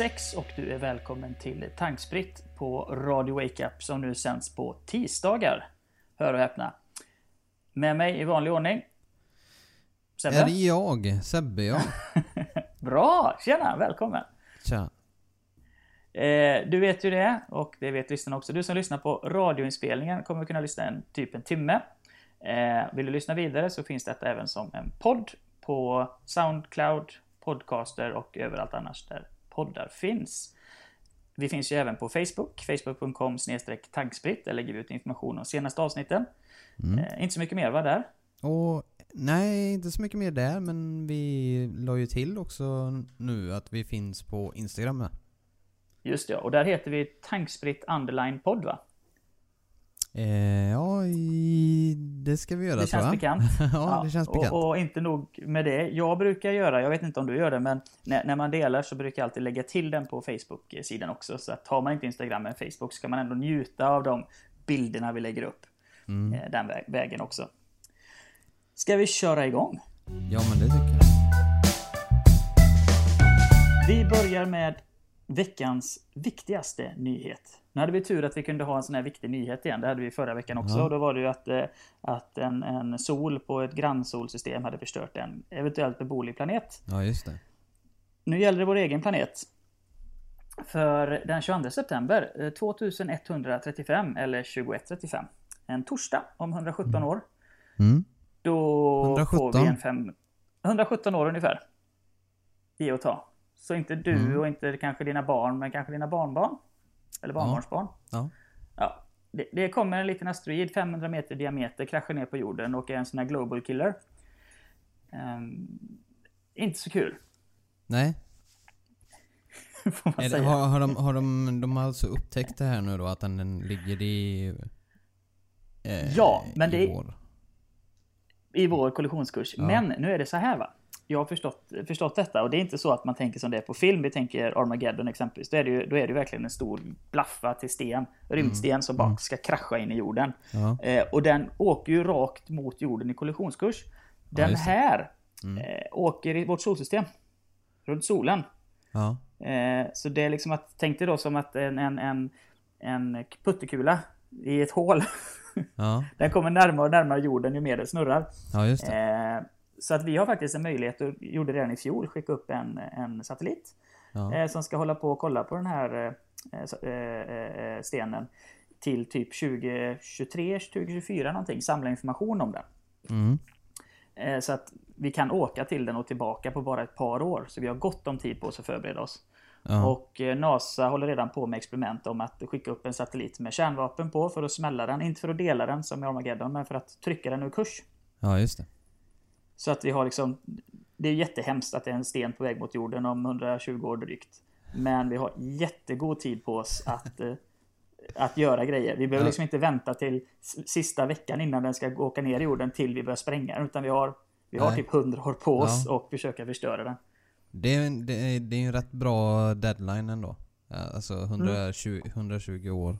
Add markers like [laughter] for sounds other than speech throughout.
är runt 6 och du är välkommen till Tankspritt på Radio Wake Up som nu sänds på tisdagar. Hör och häpna. Med mig i vanlig ordning. Sebbe? Är det jag? Sebbe ja. [laughs] Bra! Tjena, välkommen! Tja. Eh, du vet ju det, och det vet lyssnarna också. Du som lyssnar på radioinspelningen kommer kunna lyssna en typ en timme. Eh, vill du lyssna vidare så finns detta även som en podd på Soundcloud, Podcaster och överallt annars där poddar finns. Vi finns ju även på Facebook, facebook.com tankspritt. Där lägger vi ut information om senaste avsnitten. Mm. Eh, inte så mycket mer va där? Och nej, inte så mycket mer där, men vi la ju till också nu att vi finns på Instagram med. Just det, och där heter vi tankspritt underline podd va? Eh, ja, i, det ska vi göra Det känns bekant. [laughs] ja, ja, det känns bekant. Och, och, inte nog med det. Jag brukar göra, jag vet inte om du gör det, men när, när man delar så brukar jag alltid lägga till den på Facebook-sidan också. Så att har man inte Instagram men Facebook ska man ändå njuta av de bilderna vi lägger upp. Mm. Eh, den vä vägen också. Ska vi köra igång? Ja, men det tycker jag. Vi börjar med veckans viktigaste nyhet. Nu hade vi tur att vi kunde ha en sån här viktig nyhet igen. Det hade vi förra veckan också. Ja. Då var det ju att, eh, att en, en sol på ett grannsolsystem hade förstört en eventuellt beboelig planet. Ja, just det. Nu gäller det vår egen planet. För den 22 september 2135 eh, eller 2135 en torsdag om 117 mm. år. Mm. Då 117. får vi en fem... 117 år ungefär. Ge och ta. Så inte du mm. och inte kanske dina barn, men kanske dina barnbarn. Eller barnbarnsbarn. Ja. ja. Det, det, kommer en liten asteroid, 500 meter diameter, kraschar ner på jorden och är en sån här global killer. Um, inte så kul. Nej. [laughs] det, har, har, de, har de, de har alltså upptäckt det här nu då, att den, den ligger i... Eh, ja, men i det... Vår. I vår kollisionskurs. Ja. Men nu är det så här va jag har förstått, förstått detta och det är inte så att man tänker som det är på film. Vi tänker Armageddon exempelvis. Då är det ju, då är det verkligen en stor blaffa till sten, rymdsten mm. som bara mm. ska krascha in i jorden. Ja. Eh, och den åker ju rakt mot jorden i kollisionskurs. Den ja, här mm. eh, åker i vårt solsystem. Runt solen. Ja. Eh, så det är liksom att, tänk dig då som att en, en, en, en puttekula i ett hål. [laughs] Den kommer närmare och närmare jorden ju mer den snurrar. Eh, så att vi har faktiskt en möjlighet, och gjorde redan i fjol, skicka upp en, en satellit. Ja. Eh, som ska hålla på och kolla på den här eh, eh, eh stenen till typ 2023, 2024 någonting. Samla information om den. Mm. Eh, så att vi kan åka till den och tillbaka på bara ett par år. Så vi har gott om tid på oss att förbereda oss. Ja. Och eh, NASA håller redan på med experiment om att skicka upp en satellit med kärnvapen på för att smälla den. Inte för att dela den som i Armageddon, men för att trycka den ur kurs. Ja, just det. Så att vi har liksom... Det är jättehemskt att det är en sten på väg mot jorden om 120 år drygt. Men vi har jättegod tid på oss att, eh, att göra grejer. Vi behöver liksom inte vänta till sista veckan innan den ska åka ner i jorden till vi börjar spränga den. Utan vi har, vi har typ 100 år på oss ja. och försöka förstöra den. Det är, det, är, det är en rätt bra deadline ändå. Alltså 120, mm. 120 år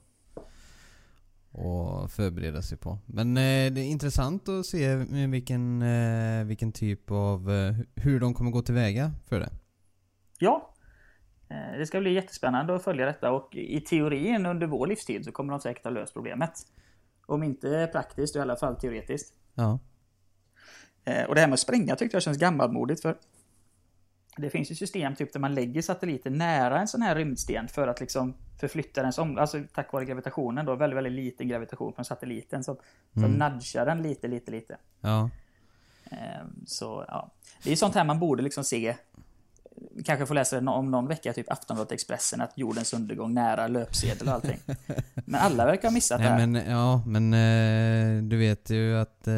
och förbereda sig på. Men eh, det är intressant att se vilken, eh, vilken typ av... Eh, hur de kommer gå tillväga för det. Ja. Eh, det ska bli jättespännande att följa detta och i teorin under vår livstid så kommer de säkert ha löst problemet. Om inte praktiskt, i alla fall teoretiskt. Ja. Eh, och det här med att spränga tyckte jag känns gammalmodigt för det finns ju system typ där man lägger satelliten nära en sån här rymdsten för att liksom förflytta den alltså tack vare gravitationen då, väldigt, väldigt liten gravitation från satelliten som mm. nudgar den lite, lite, lite. Ja. Ehm, så ja, det är sånt här man borde liksom se kanske får läsa om någon vecka, typ Aftonbladet Expressen, att jordens undergång nära löpsedel och allting. [laughs] Men alla verkar ha missat Nej, det här. Men, ja, men eh, du vet ju att eh,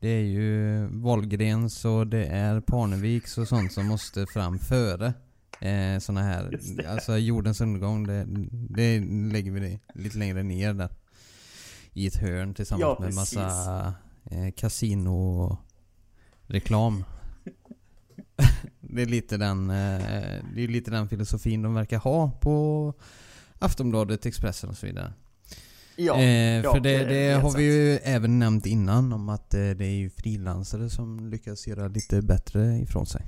det är ju Wahlgrens och det är Parneviks och sånt som måste fram före eh, såna här. Alltså jordens undergång, det, det lägger vi det lite längre ner där. I ett hörn tillsammans ja, med massa eh, kasino-reklam. [laughs] Det är lite den, eh, det är lite den filosofin de verkar ha på Aftonbladet, Expressen och så vidare. Ja, eh, ja för det, det, det har vi ju även nämnt innan om att eh, det är ju frilansare som lyckas göra lite bättre ifrån sig.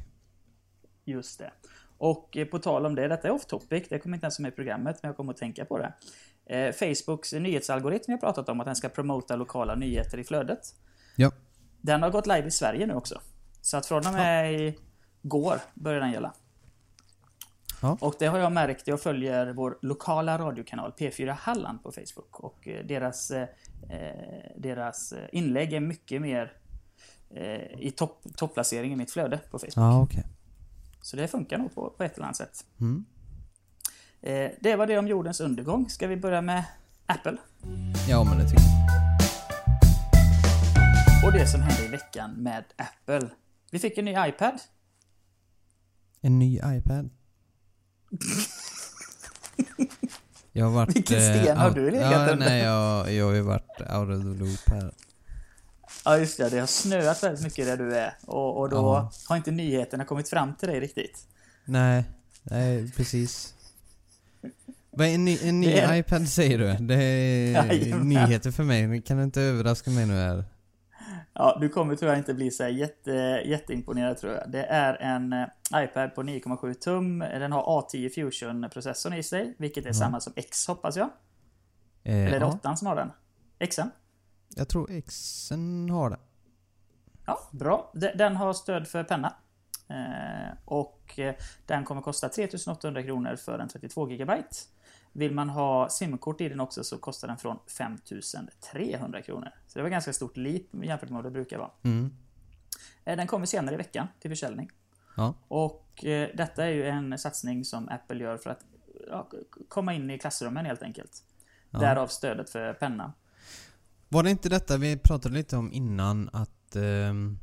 Just det. Och eh, på tal om det, detta är off topic, det kommer inte ens med i programmet, men jag kommer att tänka på det. Eh, Facebooks nyhetsalgoritm jag pratat om, att den ska promota lokala nyheter i flödet. Ja. Den har gått live i Sverige nu också. Så att från och med igår börjar den gälla. Ja. Och det har jag märkt, jag följer vår lokala radiokanal P4 Halland på Facebook. Och eh, deras, eh, eh, deras inlägg är mycket mer eh, i topp, topplacering i mitt flöde på Facebook. Ja, okej. Så det funkar nog på, på ett eller annat sätt. Mm. Eh, det var det om jordens undergång. Ska vi börja med Apple? Ja, men det tycker jag. Och det som hände i veckan med Apple. Vi fick en ny iPad. En ny iPad. Jag har varit... Vilken sten har out- du legat under? Nej, jag, jag har ju varit out of the loop här. Ja just det, det har snöat väldigt mycket där du är. Och, och då Ja. har inte nyheterna kommit fram till dig riktigt. Nej, nej precis. Vad en ny, en ny är- iPad säger du? Det är [laughs] Jajamän. nyheter för mig. Kan du inte överraska mig nu här? Ja, du kommer tyvärr inte bli så jätte, jätteimponerad tror jag. Det är en eh, iPad på 9,7 tum. Den har A10 Fusion-processorn i sig, vilket är samma som X hoppas jag. Eh, Eller är det ja, 8 som har den? Xen? Jag tror Xen har det. Ja, bra. De- Den har stöd för penna. Eh, och eh, den kommer kosta 3800 kronor för en 32 GB. Vill man ha simkort i den också så kostar den från 5300 kronor. Så det var ganska stort leap jämfört med vad det brukar vara. Mm. Eh, Den kommer senare i veckan till försäljning. Ja. Och eh, detta är ju en satsning som Apple gör för att ja, komma in i klassrummen helt enkelt. Ja. Därav stödet för penna. Var det inte detta vi pratade lite om innan att... ehm,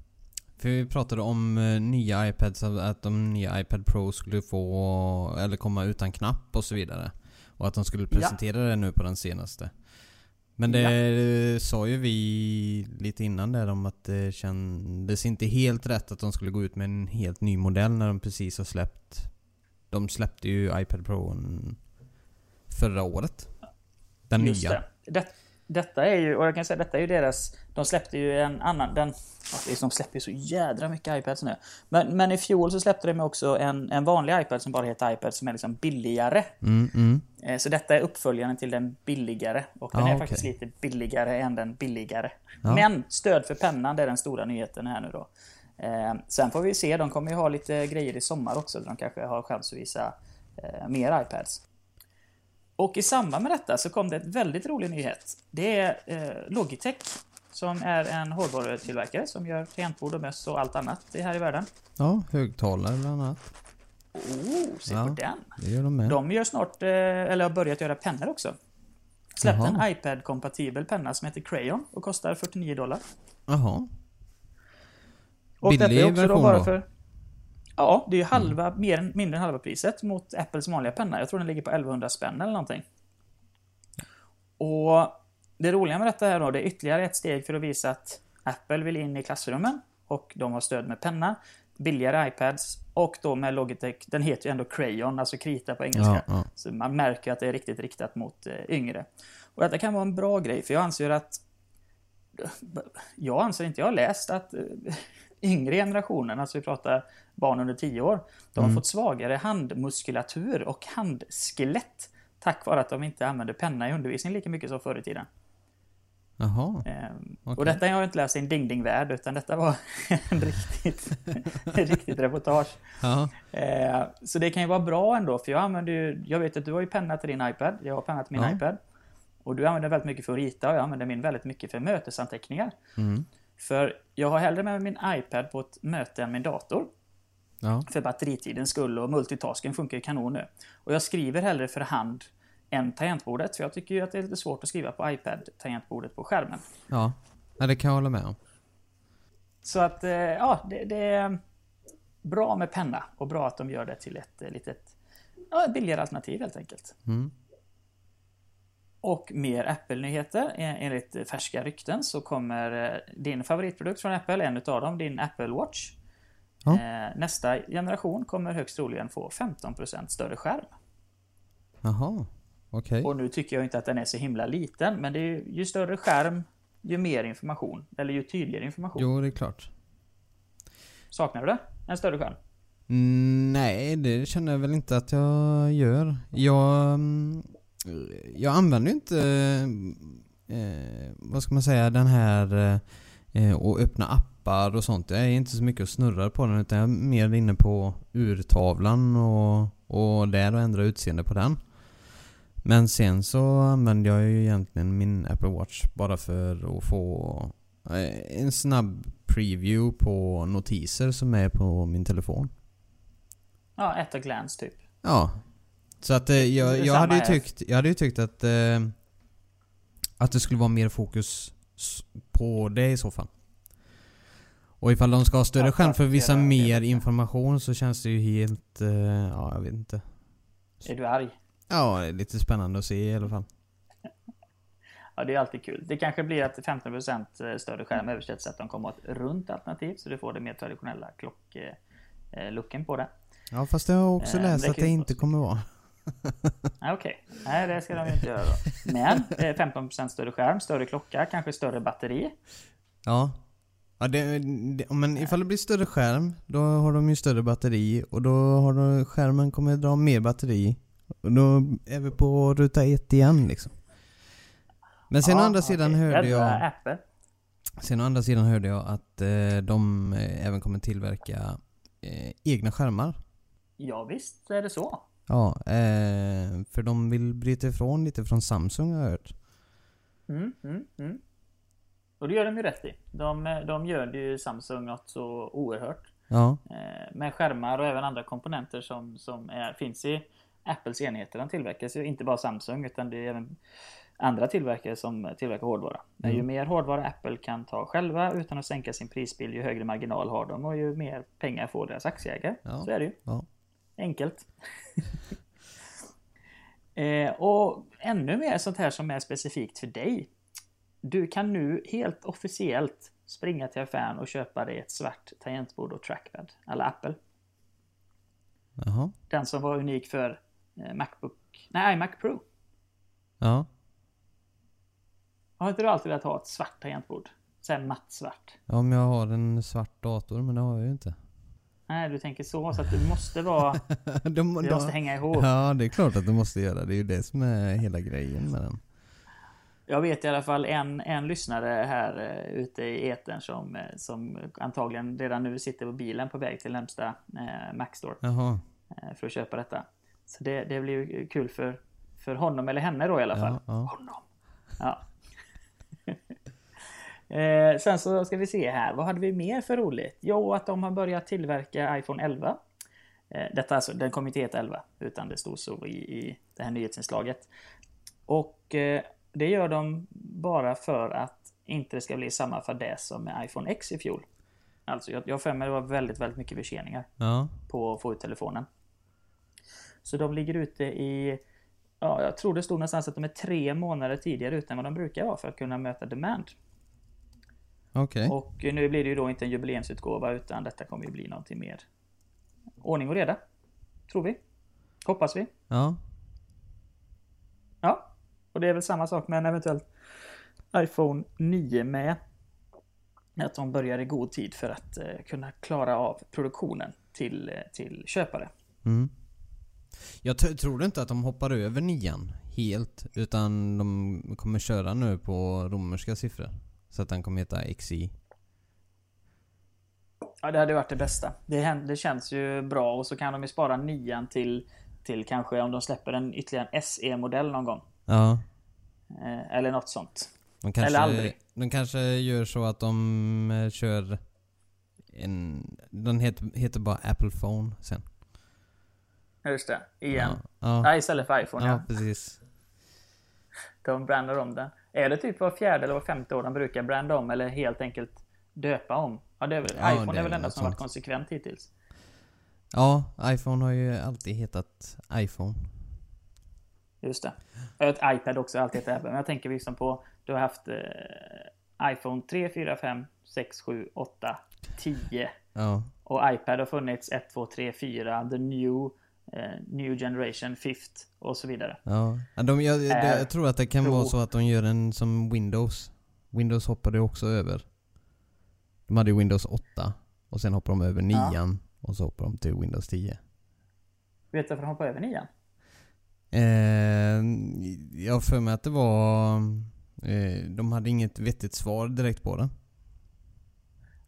för vi pratade om eh, nya iPads, att de nya iPad Pro skulle få, eller komma utan knapp och så vidare. Och att de skulle presentera det nu på den senaste. Men det sa ju vi lite innan där om att det kändes inte helt rätt att de skulle gå ut med en helt ny modell när de precis har släppt... De släppte ju iPad Pro förra året. Den Just nya. Det. Det, detta är ju, och jag kan säga detta är ju deras, de släppte ju en annan, den, de släpper ju så jädra mycket iPads nu. Men, men i fjol så släppte de också en, en vanlig iPad som bara heter iPad som är liksom billigare. Mm, mm. Eh, Så detta är uppföljaren till den billigare. Och den Ja, är okej. faktiskt lite billigare än den billigare. Ja. Men stöd för pennan, det är den stora nyheten här nu då. Eh, Sen får vi se, de kommer ju ha lite grejer i sommar också. där De kanske har chans att visa eh, mer iPads. Och i samband med detta så kom det ett väldigt rolig nyhet. Det är eh, Logitech som är en hårdvarutillverkare som gör tangentbord och möss och allt annat här i världen. Ja, högtalare bland annat. Oh, se Ja. på den! Det gör de med. De gör snart, eh, eller har börjat göra pennor också. Släppte Jaha. en iPad-kompatibel penna som heter Crayon och kostar 49 dollar. Jaha. Och Billig detta är också version bara då? För, ja, det är ju halva, mer än, mindre än halva priset mot Apples vanliga penna. Jag tror den ligger på 1100 spänn eller någonting. Och det roliga med detta här då, det är ytterligare ett steg för att visa att Apple vill in i klassrummen och de har stöd med penna, billigare iPads och då med Logitech, den heter ju ändå Crayon, alltså krita på engelska. Ja, ja. Så man märker att det är riktigt riktat mot eh, yngre. Och detta kan vara en bra grej, för jag anser att... Jag anser inte, jag har läst att eh, yngre generationen, alltså vi pratar barn under 10 år, de Mm. har fått svagare handmuskulatur och handskelett tack vare att de inte använder penna i undervisning lika mycket som förr i tiden. Jaha. Ehm, Okej. Och detta har jag inte läst i en ding-ding-värld, utan detta var [laughs] en riktigt, [laughs] en riktigt reportage. Ja. Eh, så det kan ju vara bra ändå, för jag använder ju, jag vet att du har ju penna till din iPad, jag har penna till min Ja. iPad. Och du använder väldigt mycket för att rita och jag använder min väldigt mycket för mötesanteckningar. Mm. För jag har hellre med min iPad på ett möte än min dator. Ja. För batteritidens skull och multitasking funkar ju kanon nu. Och jag skriver hellre för hand än tangentbordet, för jag tycker ju att det är lite svårt att skriva på iPad-tangentbordet på skärmen. Ja. Ja, det kan jag hålla med om. Så att, eh, ja, det, det är bra med penna och bra att de gör det till ett eh, litet, ja, ett billigare alternativ helt enkelt. Mm. Och mer Apple-nyheter. Eh, Enligt färska rykten så kommer eh, din favoritprodukt från Apple, en utav dem, din Apple Watch. Ja. Eh, Nästa generation kommer högst troligen få 15% större skärm. Jaha. Okej. Och nu tycker jag inte att den är så himla liten, men det är ju, ju större skärm, ju mer information. Eller ju tydligare information. Jo, det är klart. Saknar du det? En större skärm? Mm, nej, det känner jag väl inte att jag gör. Jag, mm, jag använder ju inte, eh, vad ska man säga, den här eh, och öppna appar och sånt. Jag är inte så mycket och snurrar på den utan jag är mer inne på urtavlan och, och där och ändra utseende på den. Men sen så använder jag ju egentligen min Apple Watch bara för att få eh, en snabb preview på notiser som är på min telefon. Ja, ett a glance typ. Ja. Så att eh, jag, jag, hade ju tyckt, jag hade ju tyckt att eh, att det skulle vara mer fokus på det i så fall. Och ifall de ska ha större skärm för vissa mer information så känns det ju helt... Eh, ja, jag vet inte. Är du arg? Ja, det är lite spännande att se i alla fall. Ja, det är alltid kul. Det kanske blir att 15% större skärm översätts så att de kommer att ett runt alternativ så du får det mer traditionella klocklooken på det. Ja, fast jag har också läst att det inte kommer vara. [laughs] Okej, okay. nej det ska de ju inte göra då. Men 15% större skärm, större klocka, kanske större batteri. Ja. Ja, det, det, men ifall det blir större skärm, då har de ju större batteri och då har de, skärmen kommer dra mer batteri. Och då är vi på ruta ett igen liksom. Men sen ja, å andra sidan okay. hörde jag... Apple. Sen å andra sidan hörde jag att eh, de eh, även kommer tillverka eh, egna skärmar. Ja, visst är det så. Ja, eh, för de vill bryta ifrån lite från Samsung har jag hört. Mm, mm, mm. Och det gör de ju rätt i. De, de gör det ju Samsung något så oerhört. Ja. Eh, med skärmar och även andra komponenter som, som är, finns i Apples enheter. De tillverkas ju inte bara Samsung utan det är även andra tillverkare som tillverkar hårdvara. Men mm. ju mer hårdvara Apple kan ta själva utan att sänka sin prisbild, ju högre marginal har de och ju mer pengar får deras aktieägare. Ja. Så är det ju. Ja. Enkelt. [laughs] eh, och ännu mer sånt här som är specifikt för dig. Du kan nu helt officiellt springa till affären och köpa dig ett svart tangentbord och trackpad. Alla Apple. Jaha. Den som var unik för eh, Macbook, nej iMac Pro. Ja. Har inte du alltid velat ha ett svart tangentbord? Såhär matt svart. Ja, om jag har en svart dator, men det har jag ju inte. Nej, du tänker så. Så att du måste vara... [laughs] de, du måste hänga ihop. Ja, det är klart att du måste göra. Det är ju det som är hela grejen med den. Jag vet i alla fall en, en lyssnare här uh, ute i etern som, uh, som antagligen redan nu sitter på bilen på väg till närmsta uh, Mac Store. Jaha. Uh, för att köpa detta. Så det, det blir ju kul för, för honom eller henne då i alla fall. Ja, ja. Honom. Ja. Eh, sen så ska vi se här, vad hade vi mer för roligt? Jo, att de har börjat tillverka iPhone 11. Eh, detta alltså, den kommer inte heta 11, utan det stod så i, i det här nyhetsinslaget. Och eh, det gör de bara för att inte det ska bli samma fadäs som med iPhone X i fjol. Alltså, jag har för mig det var väldigt, väldigt mycket förseningar ja. på att få ut telefonen. Så de ligger ute i Ja, jag tror det stod någonstans att de är tre månader tidigare ute än vad de brukar vara för att kunna möta demand. Okay. Och nu blir det ju då inte en jubileumsutgåva utan detta kommer ju bli någonting mer ordning och reda. Tror vi. Hoppas vi. Ja. Ja. Och det är väl samma sak med en eventuell iPhone 9 med. Att de börjar i god tid för att eh, kunna klara av produktionen till, eh, till köpare. Mm. Jag tror inte att de hoppar över nian helt, utan de kommer köra nu på romerska siffror. Så att den kommer heta XI. Ja, det hade varit det bästa. Det, det känns ju bra och så kan de ju spara nian till, till kanske om de släpper en ytterligare en SE-modell någon gång. Ja. Eh, eller något sånt. Kanske, Eller aldrig. De kanske gör så att de eh, kör en... Den heter, heter bara Apple Phone sen. Just det, igen. Ja, ja. Nej, istället för iPhone ja. ja. precis. De brandar om den. Är det typ var fjärde eller var femte år de brukar branda om eller helt enkelt döpa om? Ja, det är väl, ja, iPhone det är väl enda som har varit konsekvent hittills. Ja, iPhone har ju alltid hetat iPhone. Just det. Ett iPad också alltid hetat Apple. Men jag tänker liksom på, du har haft eh, iPhone 3, 4, 5, 6, 7, 8, 10. Ja. Och iPad har funnits 1, 2, 3, 4, the new New Generation, Fifth och så vidare. Ja, de, jag, jag, jag tror att det kan Pro. vara så att de gör en som Windows. Windows hoppade också över. De hade ju Windows 8 och sen hoppade de över 9 ja. Och så hoppade de till Windows 10. Vet du varför de hoppade över nian? Eh, jag har för mig att det var... Eh, de hade inget vettigt svar direkt på det.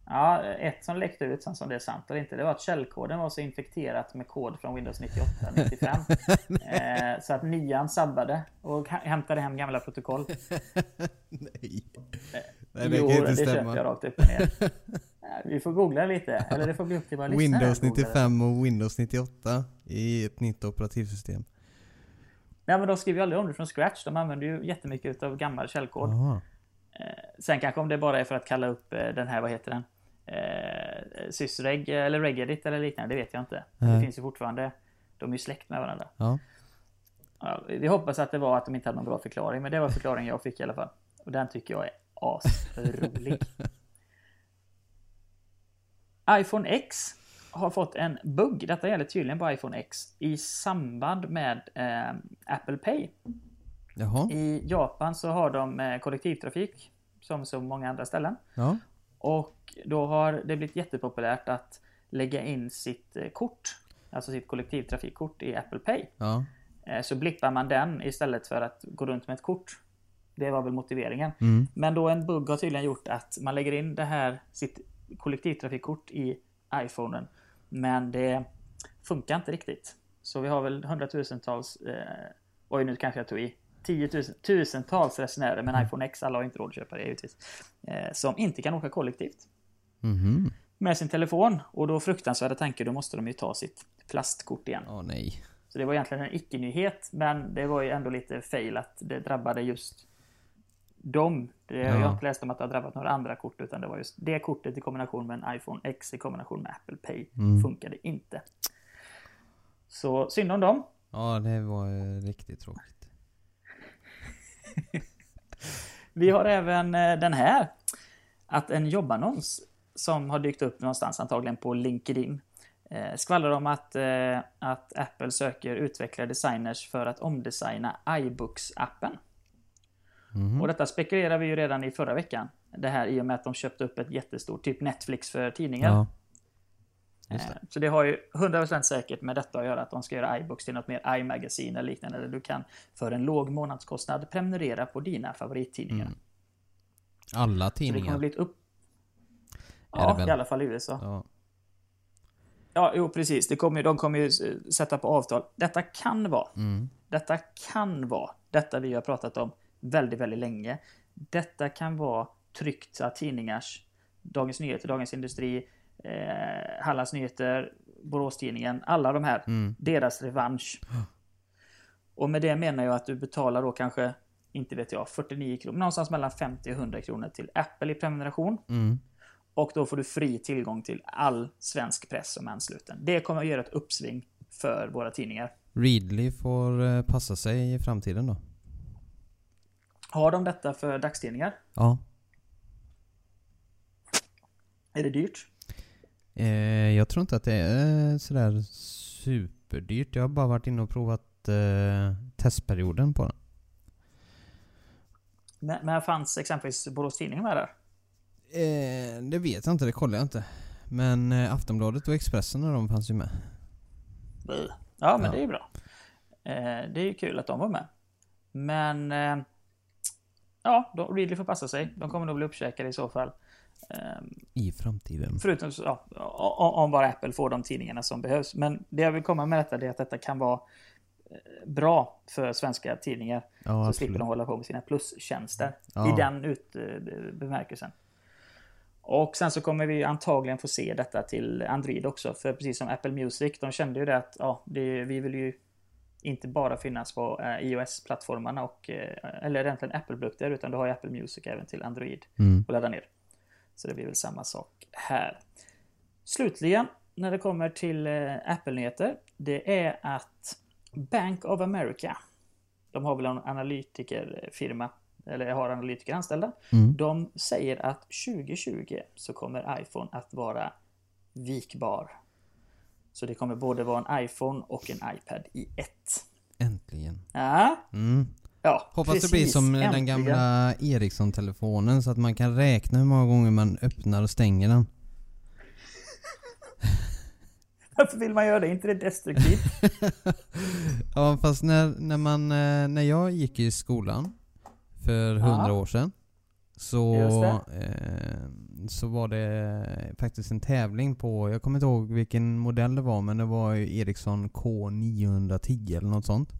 Ja, ett som läckte ut, sen som det är sant eller inte, det var att källkoden var så infekterat med kod från Windows 98, 95. [laughs] eh, så att nian sabbade och hämtade hem gamla protokoll. [laughs] Nej. Nej, det jo, kan inte det stämma. köper jag rakt upp och ner. [laughs] Vi får googla lite, eller det får bli upp till våra. Windows 95 och Windows 98 i ett nytt operativsystem. Nej men de skriver ju aldrig om det från scratch, de använder ju jättemycket av gammal källkod. Aha. Eh, sen kanske om det bara är för att kalla upp eh, den här, vad heter den? Eh, Sysreg eller Regedit eller liknande, det vet jag inte. Mm. Det finns ju fortfarande, de är ju släkt med varandra. Ja. Ja, vi hoppas att det var att de inte hade någon bra förklaring, men det var förklaringen jag fick i alla fall. Och den tycker jag är asrolig. [laughs] iPhone X har fått en bugg, detta gäller tydligen på iPhone X, i samband med eh, Apple Pay. Jaha. I Japan så har de eh, kollektivtrafik, som så många andra ställen. Ja. Och då har det blivit jättepopulärt att lägga in sitt eh, kort, alltså sitt kollektivtrafikkort i Apple Pay. Ja. Eh, så blippar man den istället för att gå runt med ett kort. Det var väl motiveringen. Mm. Men då en bugg har tydligen gjort att man lägger in det här, sitt kollektivtrafikkort i iPhonen. Men det funkar inte riktigt. Så vi har väl hundratusentals, eh, oj nu kanske jag tog i, tiotusentals resenärer med en iPhone X, alla har inte råd att köpa det givetvis, eh, som inte kan åka kollektivt. Mm. Med sin telefon och då fruktansvärda tanke, då måste de ju ta sitt plastkort igen. Åh oh, nej. Så det var egentligen en icke-nyhet, men det var ju ändå lite fail att det drabbade just dem. Det, ja. Jag har inte läst om att det har drabbat några andra kort, utan det var just det kortet i kombination med en iPhone X i kombination med Apple Pay. Mm. Funkade inte. Så synd om dem. Ja, det var riktigt tråkigt. [laughs] Vi har även eh, den här. Att en jobbannons som har dykt upp någonstans, antagligen på LinkedIn, eh, skvallrar om att, eh, att Apple söker utvecklare designers för att omdesigna iBooks-appen. Mm. Och detta spekulerade vi ju redan i förra veckan. Det här i och med att de köpte upp ett jättestort, typ Netflix för tidningar. Ja. Det. Eh, så det har ju 100% säkert med detta att göra att de ska göra iBooks till något mer iMagazine eller liknande. Där du kan för en låg månadskostnad prenumerera på dina favorittidningar. Mm. Alla tidningar? Så det kommer bli ett upp... Ja, i alla fall i USA. Ja. Ja, jo precis. Det kommer, de kommer ju sätta på avtal. Detta kan vara, mm. detta kan vara, detta vi har pratat om väldigt, väldigt länge. Detta kan vara tryckta tidningars, Dagens Nyheter, Dagens Industri, eh, Hallands Nyheter, Boråstidningen, alla de här, mm. deras revansch. Och med det menar jag att du betalar då kanske, inte vet jag, 49 kronor, någonstans mellan 50 och 100 kronor till Apple i prenumeration. Mm. Och då får du fri tillgång till all svensk press som är ansluten. Det kommer att göra ett uppsving för våra tidningar. Readly får eh, passa sig i framtiden då? Har de detta för dagstidningar? Ja. Är det dyrt? Eh, jag tror inte att det är sådär superdyrt. Jag har bara varit inne och provat eh, testperioden på den. Men, men fanns exempelvis Borås Tidning med där? Eh, det vet jag inte, det kollar jag inte. Men eh, Aftonbladet och Expressen och de fanns ju med. Ja, men ja. det är ju bra. Eh, det är ju kul att de var med. Men eh, ja, då, Ridley får passa sig. De kommer nog bli uppkäkade i så fall. Um, I framtiden. Förutom ja, om bara Apple får de tidningarna som behövs. Men det jag vill komma med detta är att detta kan vara eh, bra för svenska tidningar. Ja, så absolut. slipper de hålla på med sina plustjänster. Ja. I den ut, eh, bemärkelsen. Och sen så kommer vi antagligen få se detta till Android också. För precis som Apple Music, de kände ju det att ja, det, vi vill ju inte bara finnas på eh, iOS-plattformarna och, eh, eller egentligen Apple-produkter, utan du har ju Apple Music även till Android mm. att ladda ner. Så det blir väl samma sak här. Slutligen, när det kommer till eh, Apple-nyheter, det är att Bank of America, de har väl en analytikerfirma, eller har analytiker anställda. Mm. De säger att 2020 så kommer iPhone att vara vikbar. Så det kommer både vara en iPhone och en iPad i ett. Äntligen. Ja. Mm. Ja, Hoppas precis. det blir som Äntligen. den gamla Ericsson-telefonen så att man kan räkna hur många gånger man öppnar och stänger den. [laughs] Varför vill man göra det? Inte det destruktivt? [laughs] ja fast när, när man, eh, när jag gick i skolan för hundra Ja. år sedan så, eh, så var det faktiskt en tävling på, jag kommer inte ihåg vilken modell det var men det var ju Ericsson K910 eller något sånt.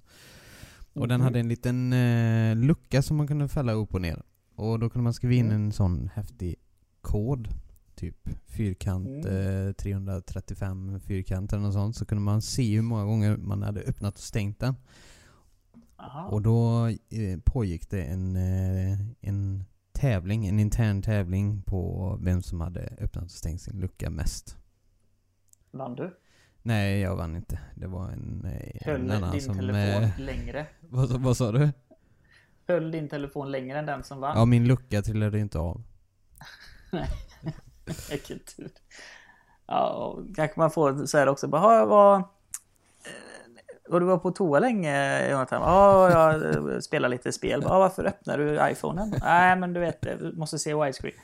Och den hade en liten eh, lucka som man kunde fälla upp och ner. Och då kunde man skriva in Mm. en sån häftig kod. Typ fyrkant Mm. eh, 335 fyrkant eller något sånt. Så kunde man se hur många gånger man hade öppnat och stängt den. Aha. Och då eh, pågick det en, eh, en tävling, en intern tävling på vem som hade öppnat och stängt sin lucka mest. Vann du? Nej, jag vann inte. Det var en, eh, Höll en annan din som... telefon Eh, längre? [laughs] vad, vad sa du? Höll din telefon längre än den som vann? Ja, min lucka trillade inte av. [laughs] [laughs] Vilken tur. Ja, och kanske man får så här också. Bara, "Ja, jag var... eh, Och du var på toa länge Jonathan? Ja, jag eh, spelar lite spel. Ja, varför öppnar du iPhonen? Nej, men du vet, du måste se widescreen.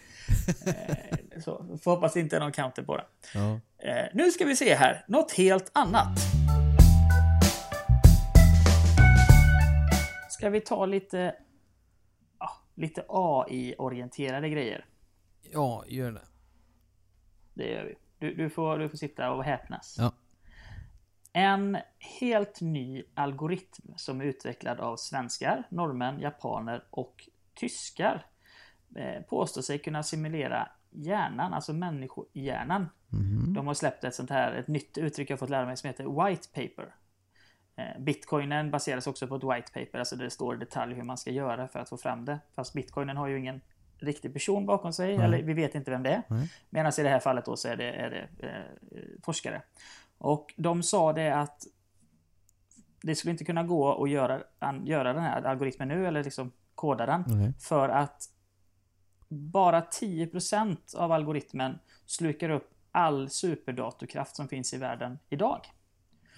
Eh, Så, får hoppas det inte är någon counter på det. Ja. Eh, Nu ska vi se här, något helt annat. Ska vi ta lite, ja, lite AI-orienterade grejer? Ja, gör det. Det gör vi. Du, du, får, du får sitta och häpnas. Ja. En helt ny algoritm som är utvecklad av svenskar, norrmän, japaner och tyskar påstår sig kunna simulera hjärnan, alltså människohjärnan. Mhm. De har släppt ett sånt här, ett nytt uttryck jag fått lära mig som heter white paper. Eh, Bitcoinen baseras också på ett white paper, alltså där det står i detalj hur man ska göra för att få fram det. Fast bitcoinen har ju ingen riktig person bakom sig, Nej. eller vi vet inte vem det är. Nej. Medan i det här fallet då så är det, är det eh, forskare. Och de sa det att det skulle inte kunna gå att göra, an, göra den här algoritmen nu, eller liksom koda den. Okej. För att bara 10% av algoritmen slukar upp all superdatorkraft som finns i världen idag.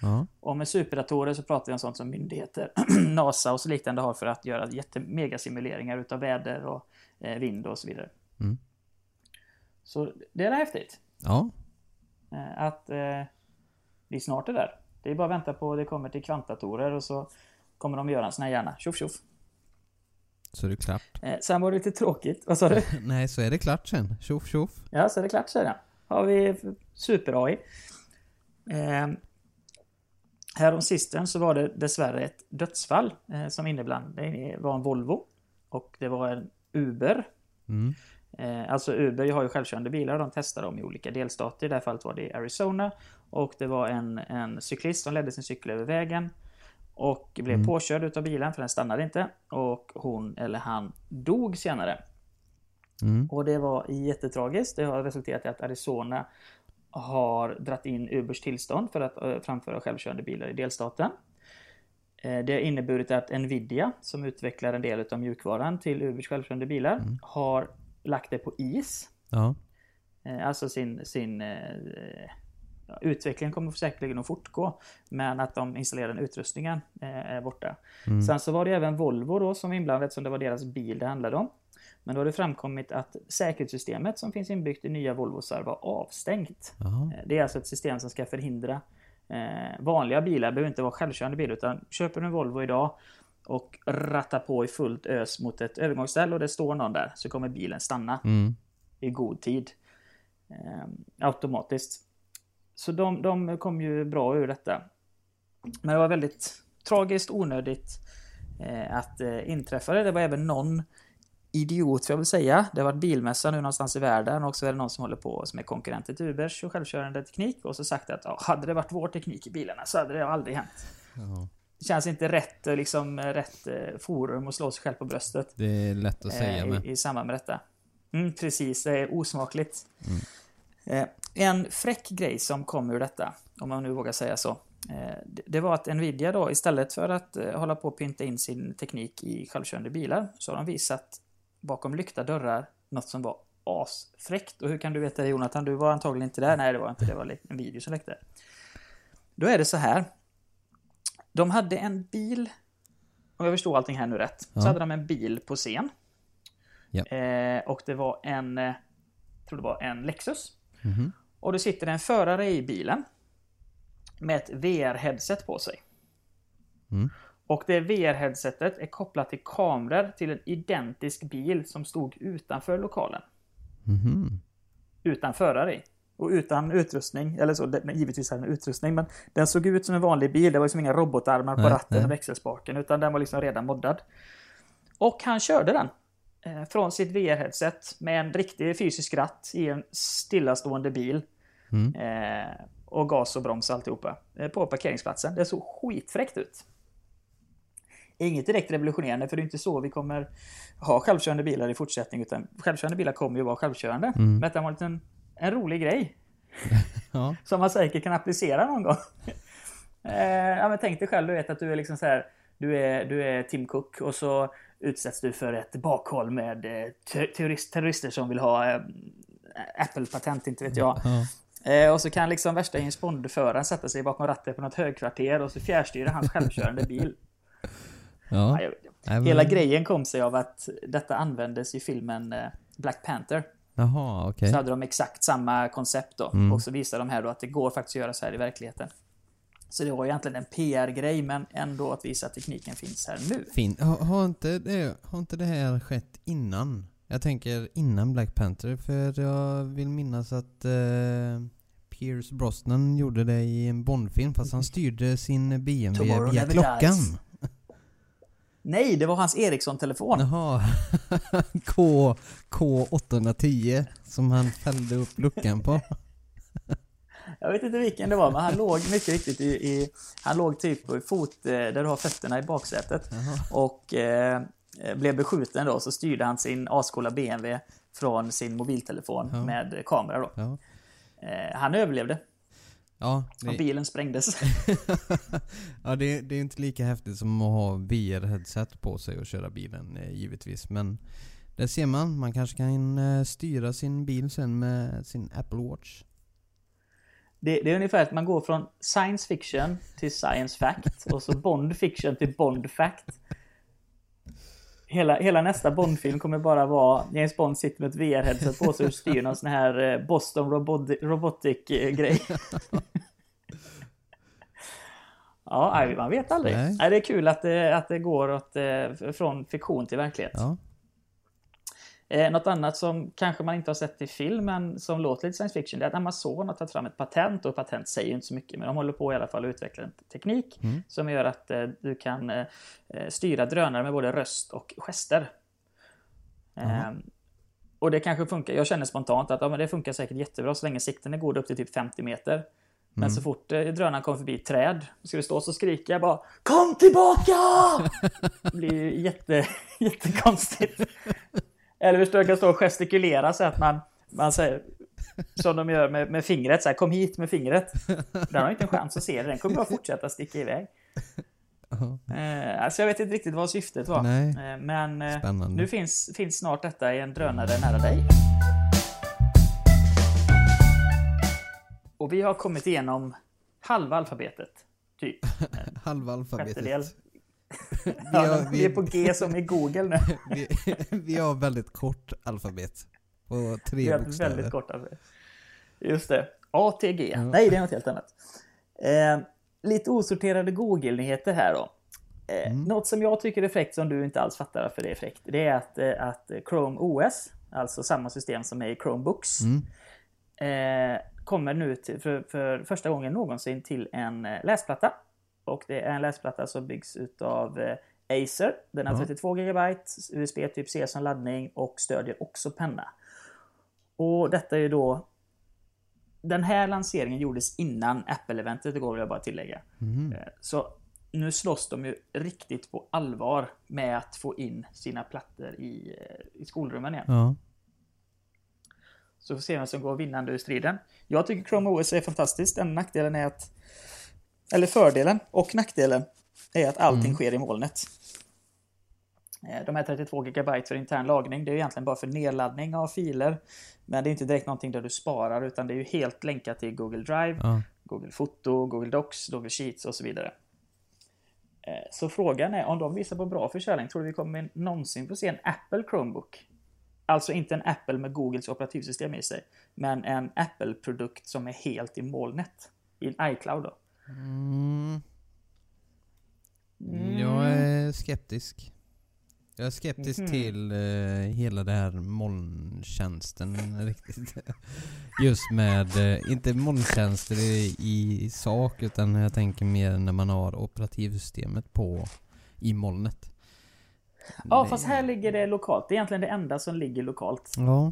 Ja. Och med superdatorer så pratar vi om sånt som myndigheter, [clears throat] NASA och så liknande har för att göra jättemegasimuleringar utav väder och eh, vind och så vidare. Mm. Så det är häftigt. Ja. Eh, att eh, vi snart är där. Det är bara att vänta på att det kommer till kvantdatorer och så kommer de göra en sån här hjärna. Tjoff tjoff. Så är det klart. Eh, sen var det lite tråkigt. Vad sa du? [laughs] Nej, så är det klart sen. Tjoff tjoff. Ja, så är det klart säger jag. Har vi super-AI. Eh, härom sistens så var det dessvärre ett dödsfall eh, som innebland. Det var en Volvo. Och det var en Uber. Mm. Eh, alltså Uber har ju självkörande bilar och de testar dem i olika delstater. I det här fallet var det i Arizona. Och det var en, en cyklist som ledde sin cykel över vägen. Och blev Mm. påkörd utav bilen för den stannade inte. Och hon eller han dog senare. Mm. Och det var jättetragiskt. Det har resulterat i att Arizona har dratt in Ubers tillstånd för att eh, framföra självkörande bilar i delstaten. Eh, Det har inneburit att Nvidia, som utvecklar en del av mjukvaran till Ubers självkörande bilar, har lagt det på is. Ja. Eh, Alltså sin, sin utvecklingen kommer säkerligen att fortgå. Men att de installerar den utrustningen eh, är borta. Mm. Sen så var det även Volvo då som var inblandat eftersom det var deras bil det handlade om. Men då har det framkommit att säkerhetssystemet som finns inbyggt i nya Volvosar var avstängt. Jaha. Eh, Det är alltså ett system som ska förhindra eh, vanliga bilar, behöver inte vara självkörande bil, utan köper du en Volvo idag och rattar på i fullt ös mot ett övergångsställe och det står någon där så kommer bilen stanna Mm. i god tid. Eh, automatiskt. Så de, de kom ju bra ur detta. Men det var väldigt tragiskt, onödigt eh, att eh, inträffa det. Det var även någon idiot, får jag vill säga. Det var bilmässa nu någonstans i världen och så är det någon som håller på som är konkurrenter till Ubers och självkörande teknik och så sagt att ja, hade det varit vår teknik i bilarna så hade det aldrig hänt. Ja. Det känns inte rätt, eh, liksom, rätt eh, forum att slå sig själv på bröstet. Det är lätt att säga Eh, med. i, i samband med detta. Mm, precis, det är osmakligt. Mm. Eh, en fräck grej som kom ur detta, om man nu vågar säga så, eh, det- var att Nvidia då istället för att eh, hålla på och pynta in sin teknik i självkörande bilar så har de visat bakom lyckta dörrar något som var asfräckt. Och hur kan du veta det Jonathan? Du var antagligen inte där. Nej, det var inte. Det var en video som läckte. Då är det så här. De hade en bil, om jag förstår allting här nu rätt, Ja. så hade de en bil på scen. Ja. Eh, och det var en, jag tror det var en Lexus. Mhm. Och det sitter en förare i bilen. med ett VR-headset på sig. Mm. Och det VR-headsetet är kopplat till kameror till en identisk bil som stod utanför lokalen. Mhm. Utan förare i. Och utan utrustning, eller så, givetvis hade den utrustning, men den såg ut som en vanlig bil. Det var liksom inga robotarmar på Nej, ratten nej. och växelspaken, utan den var liksom redan moddad. Och han körde den. Eh, från sitt VR-headset med en riktig fysisk ratt i en stillastående bil. Mm. Eh, och gas och broms alltihopa. Eh, på parkeringsplatsen. Det såg skitfräckt ut. Inget direkt revolutionerande, för det är inte så vi kommer ha självkörande bilar i fortsättningen. Utan självkörande bilar kommer ju vara självkörande. Mm. Men det var en, liten, en rolig grej. [laughs] Ja. Som man säkert kan applicera någon gång. [laughs] eh, ja, men tänk dig själv, du vet att du är liksom så här. Du är, du är Tim Cook och så utsätts du för ett bakhåll med eh, ter- terrorist, terrorister som vill ha eh, Apple-patent, inte vet jag. Ja. Eh, och så kan liksom värsta James Bond-föraren sätta sig bakom ratten på något högkvarter och så fjärrstyra hans självkörande bil. [laughs] Ja. Hela grejen kom sig av att detta användes i filmen eh, Black Panther. Jaha, okej. Så hade de exakt samma koncept då. Mm. Och så visar de här då att det går faktiskt att göra så här i verkligheten. Så det var egentligen en PR-grej, men ändå att visa att tekniken finns här nu. Fint. Har, har, inte det, har inte det här skett innan? Jag tänker innan Black Panther, för jag vill minnas att eh, Pierce Brosnan gjorde det i en Bondfilm fast han styrde sin BMW Tomorrow via klockan. dies. Nej, det var hans Ericsson-telefon. Jaha. [laughs] K, K810 som han fällde upp luckan på. Jag vet inte vilken det var, men han låg mycket riktigt i... i han låg typ på fot eh, där du har fötterna i baksätet. Jaha. Och eh, blev beskjuten då, så styrde han sin ascoola BMW från sin mobiltelefon Ja. med kamera då. Ja. Eh, han överlevde. Ja, Och det, bilen sprängdes. [laughs] ja det, det är inte lika häftigt som att ha VR-headset på sig och köra bilen eh, givetvis. Men där ser man, man kanske kan eh, styra sin bil sen med sin Apple Watch. Det, det är ungefär att man går från science fiction till science fact och så Bond fiction till Bond fact. Hela, hela nästa Bond-film kommer bara vara James Bond sitter med ett VR-headset på sig och styr någon sån här eh, Boston Robotic, robotic-grej. [laughs] ja, man vet aldrig. Nej. Nej. det är kul att det, att det går åt, eh, från fiktion till verklighet. Ja. Eh, något annat som kanske man inte har sett i film men som låter lite science fiction det är att Amazon har tagit fram ett patent och patent säger ju inte så mycket men de håller på i alla fall att utveckla en teknik Mm. som gör att eh, du kan eh, eh, styra drönare med både röst och gester. Eh, och det kanske funkar, jag känner spontant att ja, men det funkar säkert jättebra så länge sikten är god upp till typ 50 meter. Men Mm. så fort eh, drönaren kommer förbi ett träd, ska du stå så skriker jag bara Kom tillbaka! [laughs] Det blir ju jätte, [laughs] jättekonstigt. Eller förstår jag kan stå och gestikulera så att man, man säger som de gör med, med fingret, så här, kom hit med fingret. Den har inte en chans att se det, den kommer bara fortsätta sticka iväg. Eh, alltså jag vet inte riktigt vad syftet var. Eh, men Spännande. nu finns, finns snart detta i en drönare nära dig. Och vi har kommit igenom halva alfabetet. Typ. [laughs] Halva Sjättedel. Vi Ja, har, vi är vi, på G som i Google nu. [laughs] vi, vi har väldigt kort alfabet. På tre Vi har bokstäver. väldigt kort alfabet. Just det. ATG. Ja. Nej, det är något helt annat. Eh, lite osorterade Google-nyheter här då. Eh, Mm. Något som jag tycker är fräckt som du inte alls fattar varför det är fräckt. Det är att, eh, att Chrome OS, alltså samma system som är i Chromebooks, Mm. eh, kommer nu till, för, för första gången någonsin till en eh, läsplatta. Och det är en läsplatta som byggs utav eh, Acer. Den har Ja. 32 GB, USB typ C som laddning och stödjer också penna. Och detta är ju då... Den här lanseringen gjordes innan Apple-eventet igår vill jag bara tillägga. Eh, Så nu slåss de ju riktigt på allvar med att få in sina plattor i, eh, i skolrummen igen. Ja. Så får vi se vem som går vinnande ur striden. Jag tycker Chrome OS är fantastiskt. Den nackdelen är att... Eller fördelen och nackdelen är att allting Mm. sker i molnet. Eh, De här 32 GB för intern lagning, det är egentligen bara för nedladdning av filer. Men det är inte direkt någonting där du sparar, utan det är ju helt länkat till Google Drive, Ja. Google Foto, Google Docs, Google Sheets och så vidare. Eh, Så frågan är om de visar på bra försäljning, tror du vi kommer någonsin få se en Apple Chromebook? Alltså inte en Apple med Googles operativsystem i sig, men en Apple-produkt som är helt i molnet. I en iCloud då. Mm. Mm. Jag är skeptisk. Jag är skeptisk Mhm. till eh, hela det här molntjänsten [laughs] riktigt. Just med, eh, inte molntjänster i, i sak utan jag tänker mer när man har operativsystemet på i molnet. Ja, Det- fast här ligger det lokalt. Det är egentligen det enda som ligger lokalt. Ja,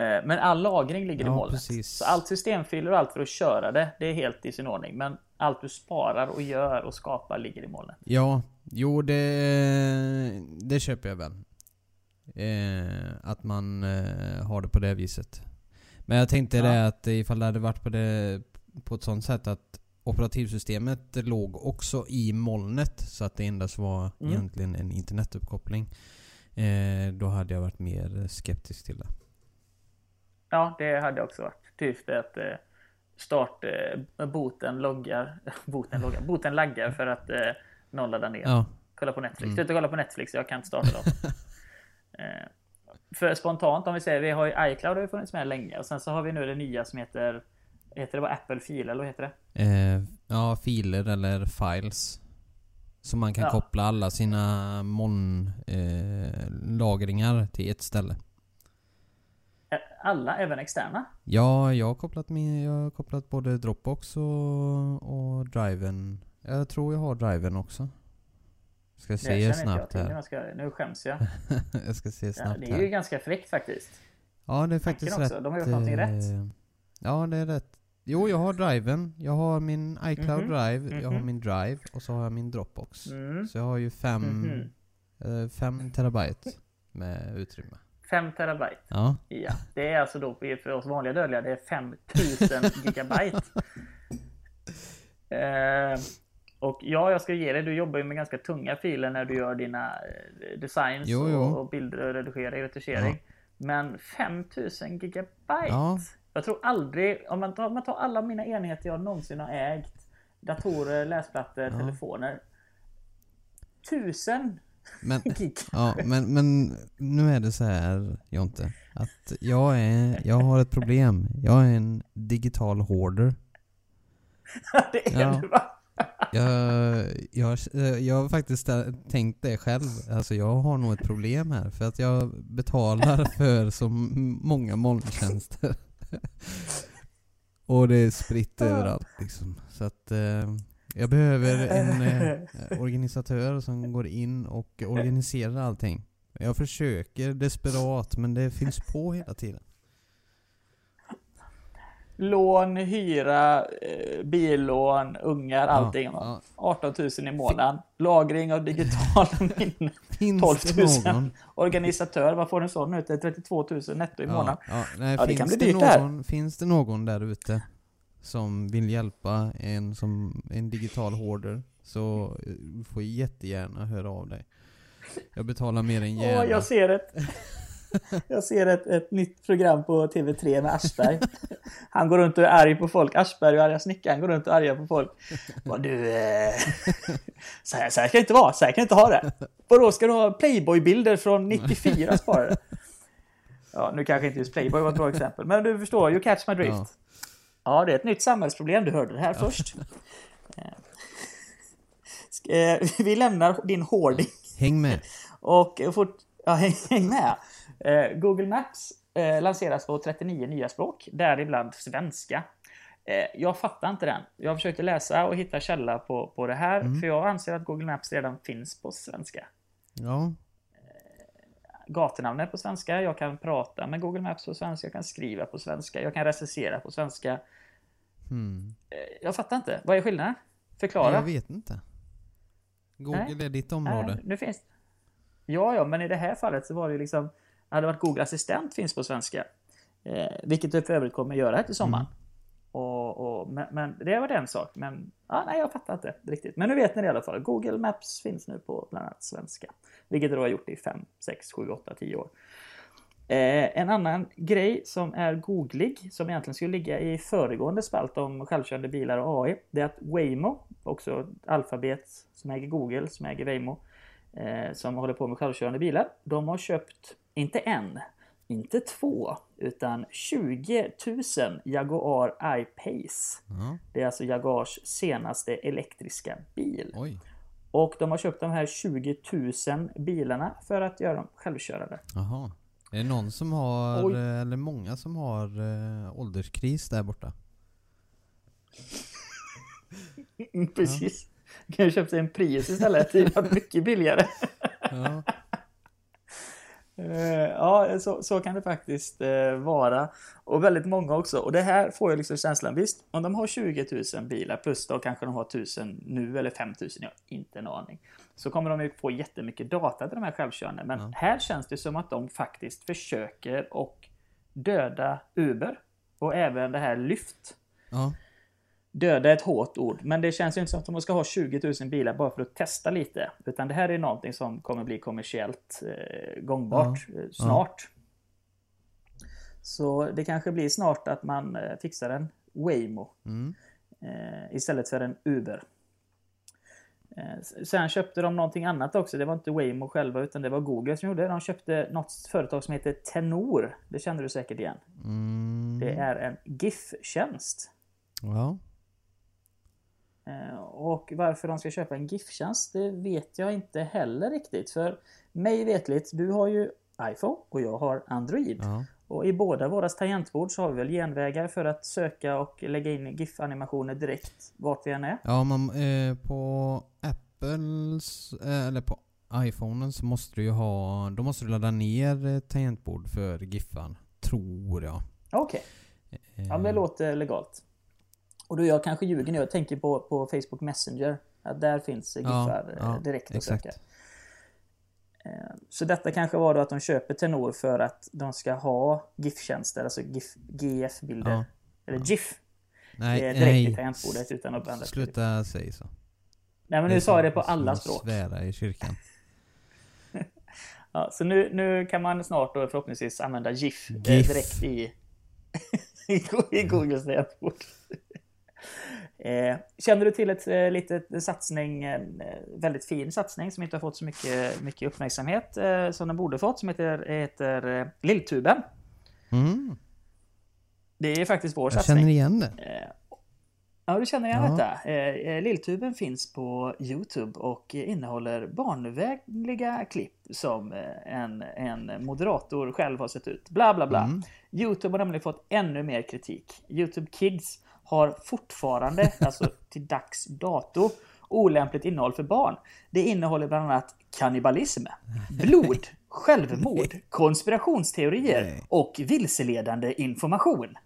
Men all lagring ligger i Ja, molnet. precis. Så allt systemfiler och allt för att köra det, det är helt i sin ordning. Men allt du sparar och gör och skapar ligger i molnet. ja, jo det, det köper jag väl. Eh, att man eh, har det på det viset. Men jag tänkte Ja. det att ifall det hade varit på, det, på ett sånt sätt att operativsystemet låg också i molnet så att det endast var Mm. egentligen en internetuppkoppling. Eh, då hade jag varit mer skeptisk till det. Ja, det hade också varit. Typ att eh, start, eh, boten loggar, [laughs] boten loggar, boten laggar för att eh, någon laddar ner. Ja, Kolla på Netflix. Mm. Sluta kolla på Netflix, jag kan inte starta dem. [laughs] eh, för spontant om vi säger, vi har ju iCloud har ju funnits med länge och sen så har vi nu det nya som heter Heter det bara Apple Fil eller vad heter det? eh, ja filer eller files. Så man kan Ja. koppla alla sina molnlagringar eh, lagringar till ett ställe. Alla, även externa? Ja, jag har kopplat, med, jag har kopplat både Dropbox och, och Driven. Jag tror jag har Driven också. Ska Det se jag snabbt till. här. Nu, ska, nu skäms jag. [laughs] jag ska se Ja, snabbt det är ju här. ganska fräckt faktiskt. Ja, det är faktiskt rätt. de har gjort någonting eh, rätt. Ja, det är rätt. Jo, jag har Driven. Jag har min iCloud Mhm, Drive. Jag har mhm. min Drive. Och så har jag min Dropbox. Mm. Så jag har ju fem, Mhm. eh, fem terabyte med utrymme. 5 terabyte. Ja. Ja, det är alltså då för oss vanliga dödliga, det är 5000 [laughs] gigabyte. Eh, och ja, jag ska ge dig, du jobbar ju med ganska tunga filer när du gör dina eh, designs Jo, jo. Och, och bilder och redigering, retuschering. Men 5000 gigabyte? Ja. Jag tror aldrig, om man tar, om man tar alla mina enheter jag någonsin har ägt, datorer, läsplattor, Ja. telefoner. Tusen Men, [laughs] ja, men, men nu är det så här Jonte. Att jag är, jag har ett problem. Jag är en digital hoarder. [laughs] det är Ja. du va? [laughs] Jag, jag, jag har faktiskt tänkt det själv. Alltså jag har nog ett problem här. För att jag betalar för så många molntjänster. Och det är spritt överallt liksom. Så att eh, jag behöver [laughs] en eh, organisatör som går in och organiserar allting. Jag försöker desperat men det finns på hela tiden. Lån, hyra, eh, billån, ungar, allting. Ja, 18 000 i månaden. Lagring av digitala [laughs] minnen. Finns 12 det 000. någon Organisatör, vad får en sån ut? Det är 32 000 netto i månaden. Ja, ja, nej, Ja, det finns, kan bli dyrt det här. någon, finns det någon där ute som vill hjälpa en som en digital hoarder så eh, du får jättegärna höra av dig. Jag betalar mer än Åh, gärna. jag ser ett... Jag ser ett, ett nytt program på TV3 med Aschberg. Han går runt och är arg på folk. Aschberg och arga snickaren går runt och är arga på folk. Vad du... Eh... Så, här, så här ska det inte vara. Så här kan du inte ha det. Vadå, ska du ha Playboy-bilder från 94 sparade? Ja, nu kanske inte just Playboy var ett bra exempel. Men du förstår, you catch my drift. Ja. Ja, det är ett nytt samhällsproblem. Du hörde det här först. Eh, eh, Vi lämnar din hoarding Häng med. och fort, ja, häng, med. Eh, Google Maps lanseras på 39 nya språk, däribland svenska. Jag fattar inte den. Jag försökte läsa och hitta källa på, på det här, för jag anser att Google Maps redan finns på svenska. Ja. Gatunamn är på svenska, jag kan prata med Google Maps på svenska, jag kan skriva på svenska, jag kan recensera på svenska. Hmm. Jag fattar inte. Vad är skillnaden? Förklara. Jag vet inte. Google Nej. är ditt område. Nej, nu finns Ja, ja, men i det här fallet så var det liksom... Hade varit Google Assistent finns på svenska. Eh, vilket du för övrigt kommer göra här till sommaren. Och, och, men, men det var en sak. Men ja, nej, jag fattar inte riktigt. Men nu vet ni det i alla fall. Google Maps finns nu på bland annat svenska. Vilket det då har gjort i 5, 6, 7, 8, 10 år. Eh, en annan grej som är googlig, som egentligen skulle ligga i föregående spalt om självkörande bilar och AI, det är att Waymo, också Alphabet som äger Google, som äger Waymo, eh, som håller på med självkörande bilar, de har köpt, inte en, inte två, utan 20 000 Jaguar I-Pace. Ja. Det är alltså Jaguars senaste elektriska bil. Oj. Och de har köpt de här 20 000 bilarna för att göra dem självkörande. Jaha. Är det någon som har, Oj. eh, eller många som har eh, ålderskris där borta? [laughs] Precis. Kan ju köpt sig en Prius istället. Det hade varit mycket billigare. Ja. [laughs] Eh, Ja, så, så kan det faktiskt eh, vara. Och väldigt många också. Och det här får jag liksom känslan, visst, om de har 20 000 bilar plus då kanske de har 1000 nu eller 5000, jag har inte en aning. Så kommer de ju få jättemycket data till de här självkörande. Men Ja. här känns det som att de faktiskt försöker och döda Uber. Och även det här Lyft. ja. Döda är ett hårt ord, men det känns ju inte som att de ska ha 20 000 bilar bara för att testa lite. Utan det här är någonting som kommer bli kommersiellt eh, gångbart eh, snart. Så det kanske blir snart att man eh, fixar en Waymo Mm. eh, istället för en Uber. Eh, sen köpte de någonting annat också. Det var inte Waymo själva utan det var Google som gjorde det. De köpte något företag som heter Tenor. Det känner du säkert igen. Mm. Det är en GIF-tjänst. Ja. Eh, Och varför de ska köpa en GIF-tjänst, det vet jag inte heller riktigt. För mig vetligt, du har ju iPhone och jag har Android. Ja. Och i båda våra tangentbord så har vi väl genvägar för att söka och lägga in GIF-animationer direkt vart vi än är. Ja, man, eh, på Apples, eh, eller på iPhonen så måste du ju ha, då måste du ladda ner ett tangentbord för Giffan. Tror jag. Okej, Eh, ja men det låter legalt. Och då jag kanske ljuger nu, jag tänker på, på Facebook Messenger. Att där finns eh, Ja, eh, ja, direkt att söka. Eh, Så detta kanske var då att de köper Tenor för att de ska ha GIF-tjänster, alltså GIF, GF-bilder. Ja. Eller GIF. Nej, direkt i nej. tangentbordet utan att blanda Sluta säga så. Nej men nu sa jag det på alla språk. svära i kyrkan. [laughs] Ja, så nu, nu kan man snart då förhoppningsvis använda GIF, eh, GIF. direkt i, [laughs] i Googles tangentbord. [laughs] Eh, känner du till ett eh, litet satsning, eh, väldigt fin satsning som inte har fått så mycket, mycket uppmärksamhet som den borde fått, som heter, heter Lilltuben. Mm, Det är faktiskt vår jag satsning. känner igen det. Ja, du känner igen Ja. detta. Lilltuben finns på Youtube och eh, innehåller barnvänliga klipp som en, en moderator själv har sett ut. Bla, bla, bla. Mm. Youtube har nämligen fått ännu mer kritik. Youtube Kids har fortfarande, [laughs] alltså till dags dato, olämpligt innehåll för barn. Det innehåller bland annat kannibalism, blod, självmord, konspirationsteorier och vilseledande information.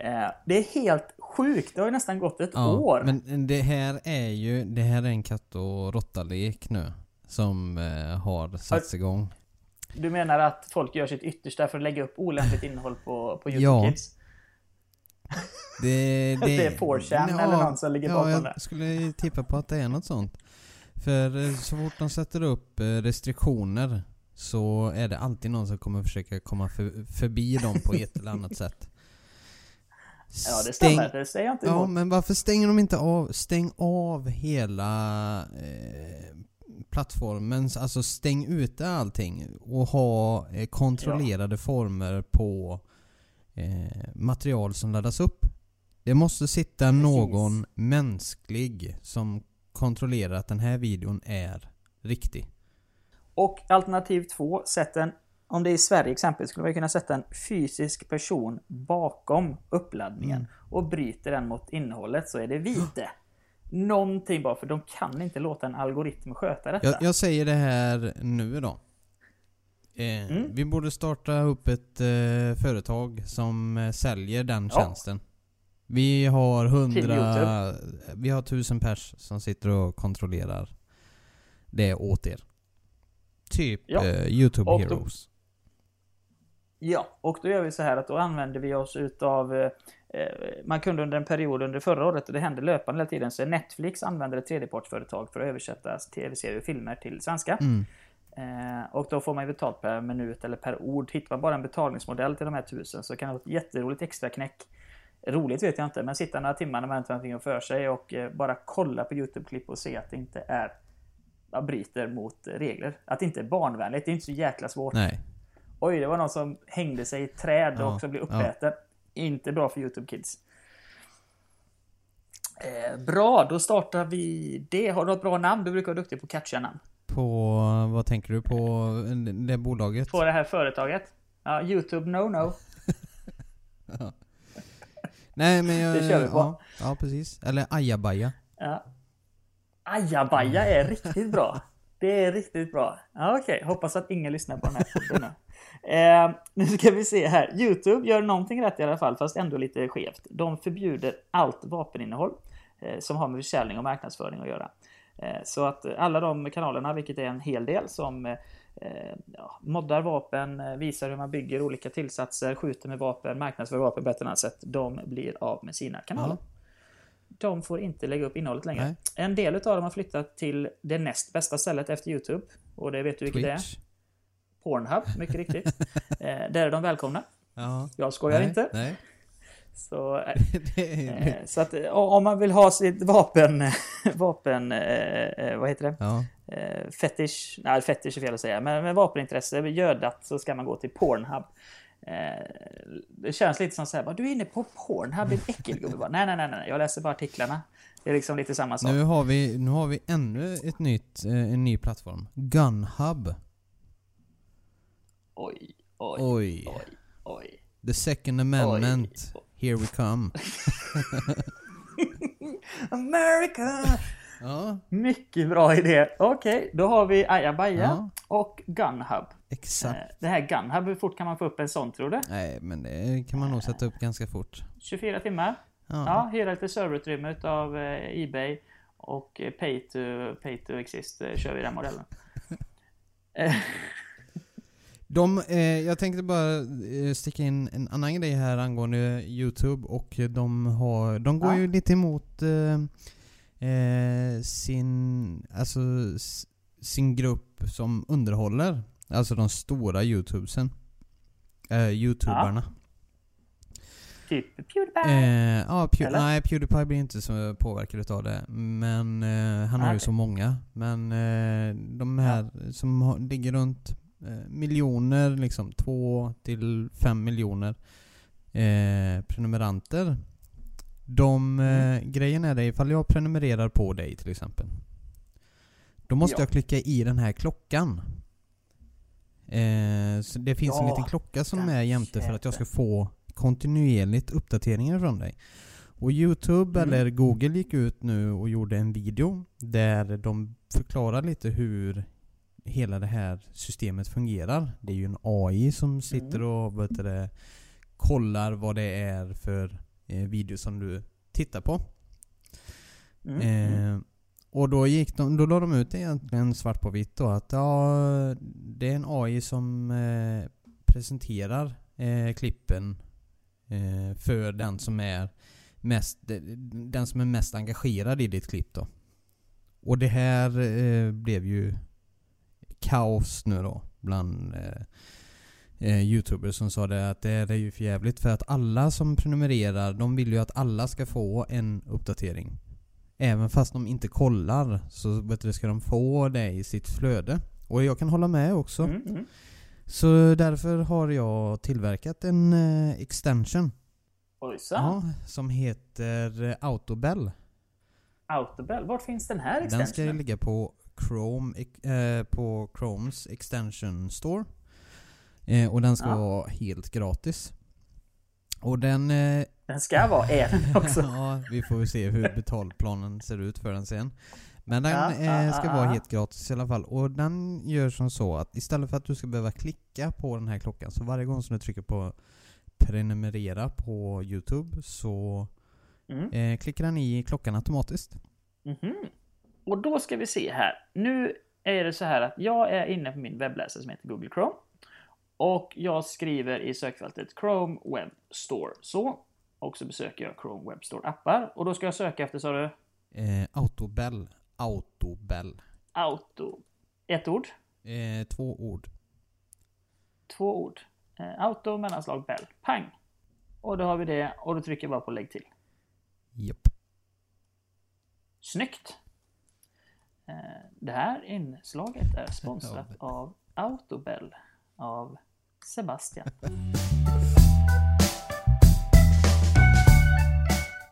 Eh, Det är helt sjukt. Det har ju nästan gått ett Ja, år. men det här är ju, det här är en katt och råttalek nu. Som eh, har satts igång. Du menar att folk gör sitt yttersta för att lägga upp olämpligt innehåll på, på Youtube Ja. Kids? Det, [laughs] Det är 4chan eller någon som ligger ja, bakom jag det. skulle tippa på att det är något sånt. För eh, så fort de sätter upp eh, restriktioner så är det alltid någon som kommer försöka komma för, förbi dem på ett eller annat sätt. [laughs] Ja, det stämmer. Det säger jag inte Ja, emot. men varför stänger de inte av, stäng av hela eh, plattformen, alltså stäng ute allting och ha eh, kontrollerade former på eh, material som laddas upp. Det måste sitta någon mänsklig som kontrollerar att den här videon är riktig. Och alternativ två, sätt en, om det är i Sverige exempel, skulle man kunna sätta en fysisk person bakom uppladdningen Mm. och bryter den mot innehållet så är det vite. Någonting bara, för de kan inte låta en algoritm sköta detta. Jag, jag säger det här nu då. Eh, Mm. Vi borde starta upp ett eh, företag som eh, säljer den Ja. tjänsten. Vi har hundra... Vi har tusen pers som sitter och kontrollerar det åt er. Typ Ja. eh, YouTube Och då- Heroes. Ja, och då gör vi så här att då använder vi oss utav eh, man kunde under en period under förra året, och det hände löpande hela tiden, så Netflix använder ett tredjepartsföretag för att översätta tv-serier och filmer till svenska. Mm. Eh, och då får man ju betalt per minut eller per ord. Hittar man bara en betalningsmodell till de här tusen så kan det vara ett jätteroligt extra knäck. Roligt vet jag inte, men sitta några timmar när man inte har någonting för sig och eh, bara kolla på YouTube-klipp och se att det inte är ja, bryter mot regler. Att det inte är barnvänligt, det är inte så jäkla svårt. Nej. Oj, det var någon som hängde sig i ett träd och Ja, också blev uppäten. Inte bra för YouTube Kids. Eh, bra, då startar vi det. Har du något bra namn? Du brukar vara duktig på att catcha namn. På, vad tänker du på det bolaget? På det här företaget. Ja, YouTube No No. [laughs] Nej men jag, Det kör vi på. Ja, ja precis. Eller ajabaja. Ja. Ajabaja är riktigt bra. Det är riktigt bra. Ja, Okej, hoppas att ingen lyssnar på den här. Eh, nu ska vi se här. Youtube gör någonting rätt i alla fall, fast ändå lite skevt. De förbjuder allt vapeninnehåll eh, som har med försäljning och marknadsföring att göra. Eh, så att alla de kanalerna, vilket är en hel del, som eh, ja, moddar vapen, eh, visar hur man bygger olika tillsatser, skjuter med vapen, marknadsför vapen på ett annat sätt, de blir av med sina kanaler. Ja. De får inte lägga upp innehållet längre. Nej. En del av dem har flyttat till det näst bästa stället efter Youtube. Och det vet du vilket det är. Pornhub, mycket riktigt. [laughs] eh, där är de välkomna. Ja. Jag skojar nej, inte. Nej. Så, eh, [laughs] eh, så att eh, om man vill ha sitt vapen, [laughs] vapen, eh, vad heter det? ja. Eh, fetish, nej fetish är fel att säga, men med vapenintresse, gödat, så ska man gå till Pornhub. Det känns lite som såhär, bara, du är inne på Pornhub, din äckelgubbe. Nej, nej, nej, nej, jag läser bara artiklarna. Det är liksom lite samma sak. Nu har vi, nu har vi ännu ett nytt, en ny plattform. Gunhub. Oj, oj, Oj. oj, oj. The second amendment. Oj. Here we come. [laughs] America! Ja, Mycket bra idé. Okej, då har vi Ajabaja Ja. och Gunhub. exakt. Eh, Det här Gunhub, hur fort kan man få upp en sån tror du? Nej, men det kan man nog sätta upp ganska fort. 24 timmar? Ja. Ja, hyra lite serverutrymme av eh, Ebay och eh, pay to, pay to exist kör vi den modellen. [laughs] De, eh, jag tänkte bara eh, sticka in en annan grej här angående Youtube och de har, de går Ja. ju lite emot eh, eh, sin, alltså sin grupp som underhåller. Alltså de stora Youtubesen. Eh, Youtubarna. typ Pewdiepie. Ja, Pew- nej Pewdiepie blir inte så påverkad utav det. Men han har ju så många. Men de här som har, ligger runt eh, miljoner, liksom två till fem miljoner eh, prenumeranter. De, eh, grejen är det, ifall jag prenumererar på dig till exempel. Då måste Ja. jag klicka i den här klockan. Eh, så det finns en Ja, liten klocka som är jämte för att jag ska få kontinuerligt uppdateringar från dig. Och Youtube Mm. eller Google gick ut nu och gjorde en video där de förklarar lite hur hela det här systemet fungerar. Det är ju en AI som sitter Mm. och vet du, kollar vad det är för eh, video som du tittar på. Mm, mm. Eh, och då gick de, då la de ut egentligen svart på vitt då att ja, det är en AI som eh, presenterar eh, klippen eh, för den som är mest, den som är mest engagerad i ditt klipp då. Och det här eh, blev ju kaos nu då bland eh, eh, Youtubers som sa det att det är ju för jävligt för att alla som prenumererar, de vill ju att alla ska få en uppdatering. Även fast de inte kollar så vet du, ska de få det i sitt flöde. Och jag kan hålla med också. Mm, mm. Så därför har jag tillverkat en eh, extension. Ojsan. Ja, som heter eh, Autobell. Autobell, vart finns den här Den ska extensionen? ligga på Chrome, eh, på Chromes extension store. Eh, och den ska Ja. vara helt gratis. Och den... Eh, Den ska vara [laughs] en också. ja, vi får se hur betalplanen ser ut för den sen. Men den Ja, eh, ska vara helt gratis i alla fall. Och den gör som så att istället för att du ska behöva klicka på den här klockan, så varje gång som du trycker på prenumerera på Youtube så Mm. eh, klickar den i klockan automatiskt. Mhm. Och då ska vi se här. Nu är det så här att jag är inne på min webbläsare som heter Google Chrome. Och jag skriver i sökfältet Chrome Web Store. Så. Och så besöker jag Chrome Web Store appar. Och då ska jag söka efter, sa du, Eh, Autobell. Autobell. Auto. Ett ord. Eh, två ord. Två ord. Eh, auto mellanslag Bell. Pang! Och då har vi det och då trycker jag bara på lägg till. Japp. Snyggt! Eh, Det här inslaget är sponsrat av Autobell. Av Sebastian.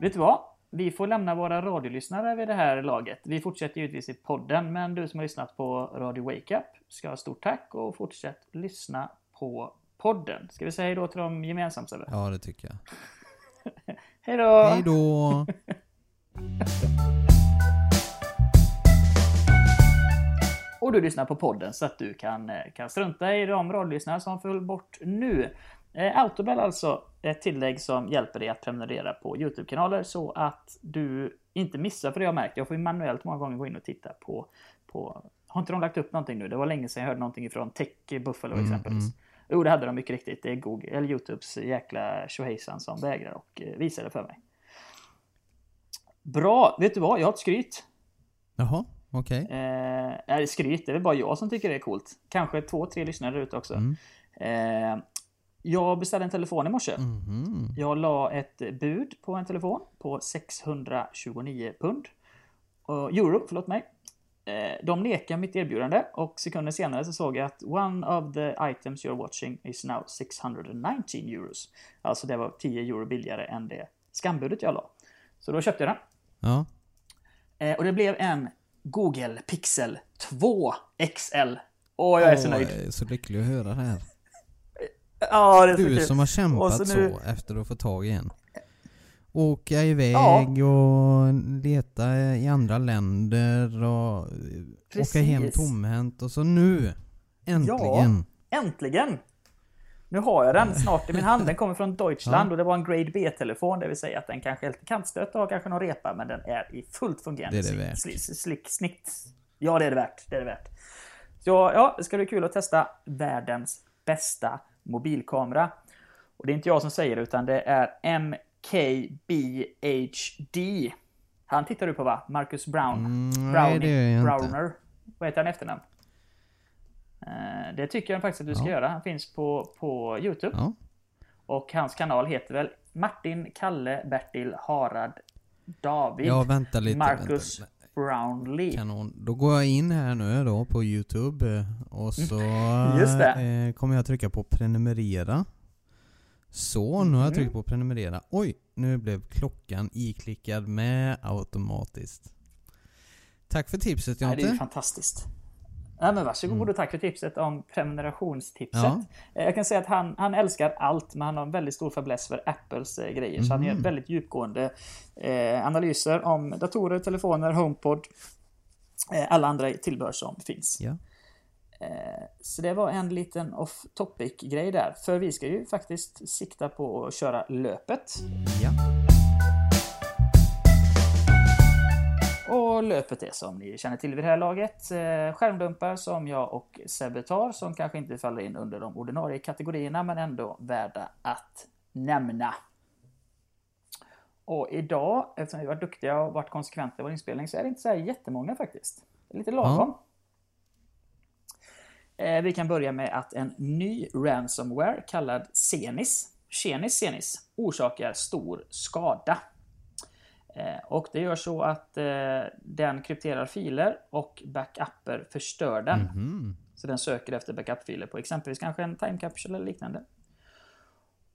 Vet du vad? Vi får lämna våra radiolyssnare vid det här laget. Vi fortsätter givetvis i podden, men du som har lyssnat på Radio Wake Up ska ha stort tack och fortsätt lyssna på podden. Ska vi säga hej då till dem gemensamt eller? Ja, det tycker jag. [laughs] hej då! Hej då! [laughs] och du lyssnar på podden så att du kan, eh, kan strunta i de radiolyssnare som föll bort nu. Eh, Autobell alltså ett tillägg som hjälper dig att prenumerera på Youtube-kanaler så att du inte missar, för det jag märkt, jag får ju manuellt många gånger gå in och titta på, på har inte de lagt upp någonting nu? Det var länge sedan jag hörde någonting ifrån Tech Buffalo Mm, exempelvis. mm. Jo, det hade de mycket riktigt. Det är Google, eller Youtubes jäkla tjohejsan som vägrar och eh, visar det för mig. Bra! Vet du vad? Jag har ett skryt. Jaha, okej. Eh, nej, skryt, det är väl bara jag som tycker det är coolt. Kanske två, tre lyssnare ute också. Mm. Eh, jag beställde en telefon i morse. Mhm. Jag la ett bud på en telefon på 629 pund. Euro, förlåt mig. Eh, De nekade mitt erbjudande och sekunder senare så såg jag att one of the items you're watching is now 619 euros. Alltså det var 10 euro billigare än det skambudet jag la. Så då köpte jag den. Ja. Eh, Och det blev en Google Pixel 2 XL. Åh, jag är så nöjd. Jag är så lycklig att höra det här. Ja, det är så Du kul. som har kämpat så, så nu- efter att få tag i en. Åka iväg och leta i andra länder och åka hem Precis. tomhänt och så nu äntligen. Äntligen! Nu har jag den snart i min hand. Den [laughs] kommer från Deutschland och det var en Grade B-telefon. Det vill säga att den kanske är lite kantstött och har kanske någon repa, men den är i fullt fungerande Det är det värt. slick- slick snitt. Ja, det är det värt. Det är det värt. Så ja, det ska bli kul att testa världens bästa mobilkamera. Och det är inte jag som säger det, utan det är MKBHD. Han tittar du på va? Marcus Brown? Mm, nej, inte. Browner. Vad heter han efternamn? Eh, Det tycker jag faktiskt att du ska Ja. göra. Han finns på, på Youtube. Ja. Och hans kanal heter väl Martin, Kalle, Bertil, Harald, David, ja, vänta lite. Marcus Vänta. Brownlee. Kanon. Då går jag in här nu då på Youtube eh, och så [laughs] Just det. eh, kommer jag trycka på prenumerera. Så, nu har jag Mhm. tryckt på prenumerera. Oj, nu blev klockan iklickad med automatiskt. Tack för tipset Nej, det är ju Jonte. fantastiskt. Ja, men varsågod och tack för tipset om prenumerationstipset. Mm. Ja. Eh, Jag kan säga att han, han älskar allt, men han har en väldigt stor fäbless för Apples eh, grejer. Så han gör väldigt djupgående eh, analyser om datorer, telefoner, HomePod, eh, alla andra tillbehör som finns. Ja. Eh, Så det var en liten off topic grej där. För vi ska ju faktiskt sikta på att köra löpet. ja. Och löpet är som ni känner till vid det här laget eh, skärmdumpar som jag och Sebbe tar som kanske inte faller in under de ordinarie kategorierna men ändå värda att nämna. Och idag, eftersom vi varit duktiga och varit konsekventa i vår inspelning så är det inte så här jättemånga faktiskt. Det är lite lagom. Eh, Vi kan börja med att en ny ransomware kallad Cenis, Cenis Cenis, orsakar stor skada. Eh, Och det gör så att eh, den krypterar filer och backuper förstör den. Mhm. Så den söker efter backup-filer på exempelvis kanske en time capsule eller liknande.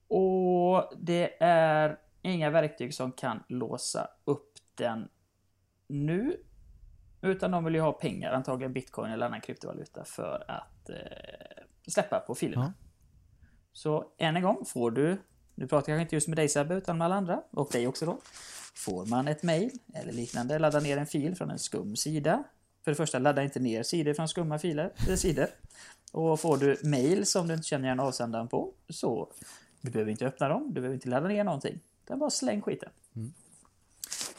Och det är inga verktyg som kan låsa upp den nu. Utan de vill ju ha pengar, antagligen bitcoin eller annan kryptovaluta för att eh, släppa på filerna. Ja. Så än en gång får du, nu pratar jag inte just med dig Sebbe utan med alla andra och dig också då. Får man ett mail eller liknande, ladda ner en fil från en skum sida. För det första, ladda inte ner sidor från skumma filer, eller sidor. Och får du mail som du inte känner igen avsändaren på, så du behöver inte öppna dem, du behöver inte ladda ner någonting. Utan bara släng skiten.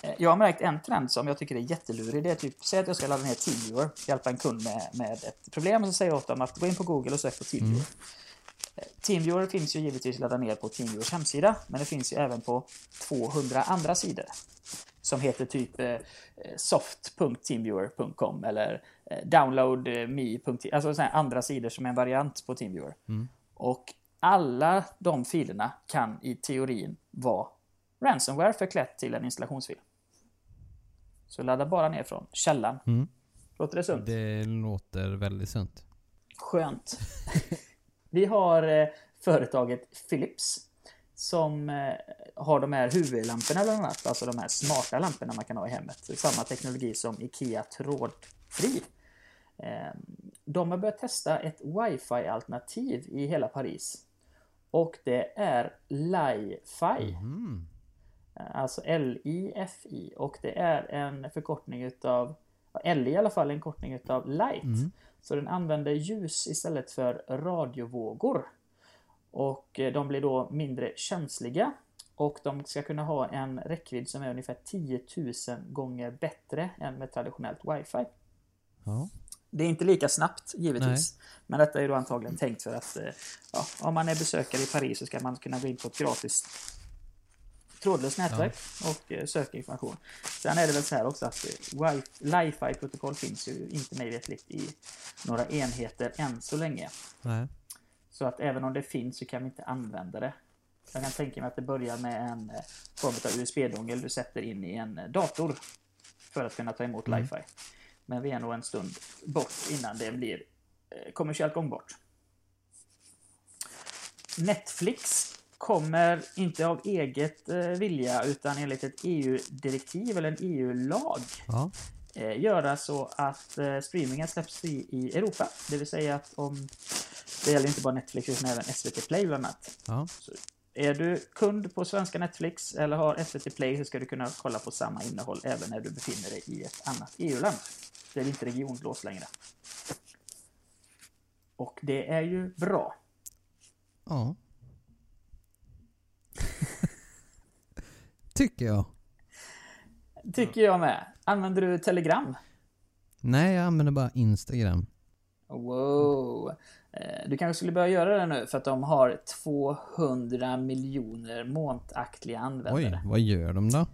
Eh, Jag har märkt en trend som jag tycker är jättelurig. Det är typ, säg att jag ska ladda ner TeamViewer, hjälpa en kund med, med ett problem och så säger jag åt dem att gå in på Google och sök på TeamViewer. Eh, TeamViewer finns ju givetvis att ladda ner på TeamViewers hemsida, men det finns ju även på 200 andra sidor. Som heter typ eh, soft.teamviewer.com eller eh, downloadme. Alltså sådana andra sidor som är en variant på TeamViewer. Och alla de filerna kan i teorin vara ransomware förklätt till en installationsfil. Så ladda bara ner från källan. Mm. Låter det sunt? Det låter väldigt sunt. Skönt. [laughs] Vi har eh, företaget Philips som eh, har de här huvudlamporna bland annat, alltså de här smarta lamporna man kan ha i hemmet. Samma teknologi som IKEA Trådfri. Eh, de har börjat testa ett wifi-alternativ i hela Paris. Och det är Li-Fi. Mm. Alltså L-I-F-I. Och det är en förkortning utav L i alla fall en kortning utav light. Mm. Så den använder ljus istället för radiovågor. Och eh, de blir då mindre känsliga. Och de ska kunna ha en räckvidd som är ungefär 10 000 gånger bättre än med traditionellt wifi. Ja. Det är inte lika snabbt givetvis. Men detta är då antagligen tänkt för att eh, ja, om man är besökare i Paris så ska man kunna gå in på ett gratis trådlöst nätverk och eh, söka information. Sen är det väl så här också att eh, Li-Fi-protokoll finns ju inte mig vetligt i några enheter än så länge. Nej. Så att även om det finns så kan vi inte använda det. Jag kan tänka mig att det börjar med en eh, form av USB-dongel du sätter in i en dator för att kunna ta emot Mm. Li-Fi. Men vi är nog en stund bort innan det blir kommersiellt gångbart. Netflix kommer inte av eget eh, vilja utan enligt ett EU-direktiv eller en EU-lag Ja. eh, göra så att eh, streamingen släpps fri i Europa. Det vill säga att om det gäller inte bara Netflix utan även SVT Play bland annat. Ja. Är du kund på svenska Netflix eller har SVT Play så ska du kunna kolla på samma innehåll även när du befinner dig i ett annat EU-land. Det är inte regionlås längre. Och det är ju bra. Ja. [laughs] Tycker jag. Tycker jag med. Använder du Telegram? Nej, jag använder bara Instagram. Wow. Eh, Du kanske skulle börja göra det nu för att de har 200 miljoner månatliga användare. Oj, vad gör de då?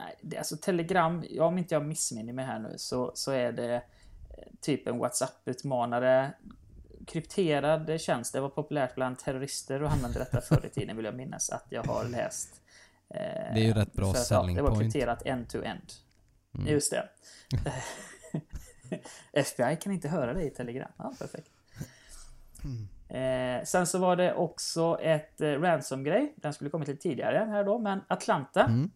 Nej, det är alltså Telegram, ja, om inte jag missminner mig här nu så, så är det eh, typ en WhatsApp-utmanare. Krypterad tjänst, det var populärt bland terrorister och använde detta förr i tiden vill jag minnas att jag har läst. Eh, [laughs] Det är ju rätt bra för att, ja, selling Det var krypterat end-to-end. Mm. Just det. [laughs] FBI kan inte höra dig i Telegram. Ja, perfekt. Eh, sen så var det också ett eh, ransom-grej. Den skulle kommit lite tidigare här då, men Atlanta. Mm.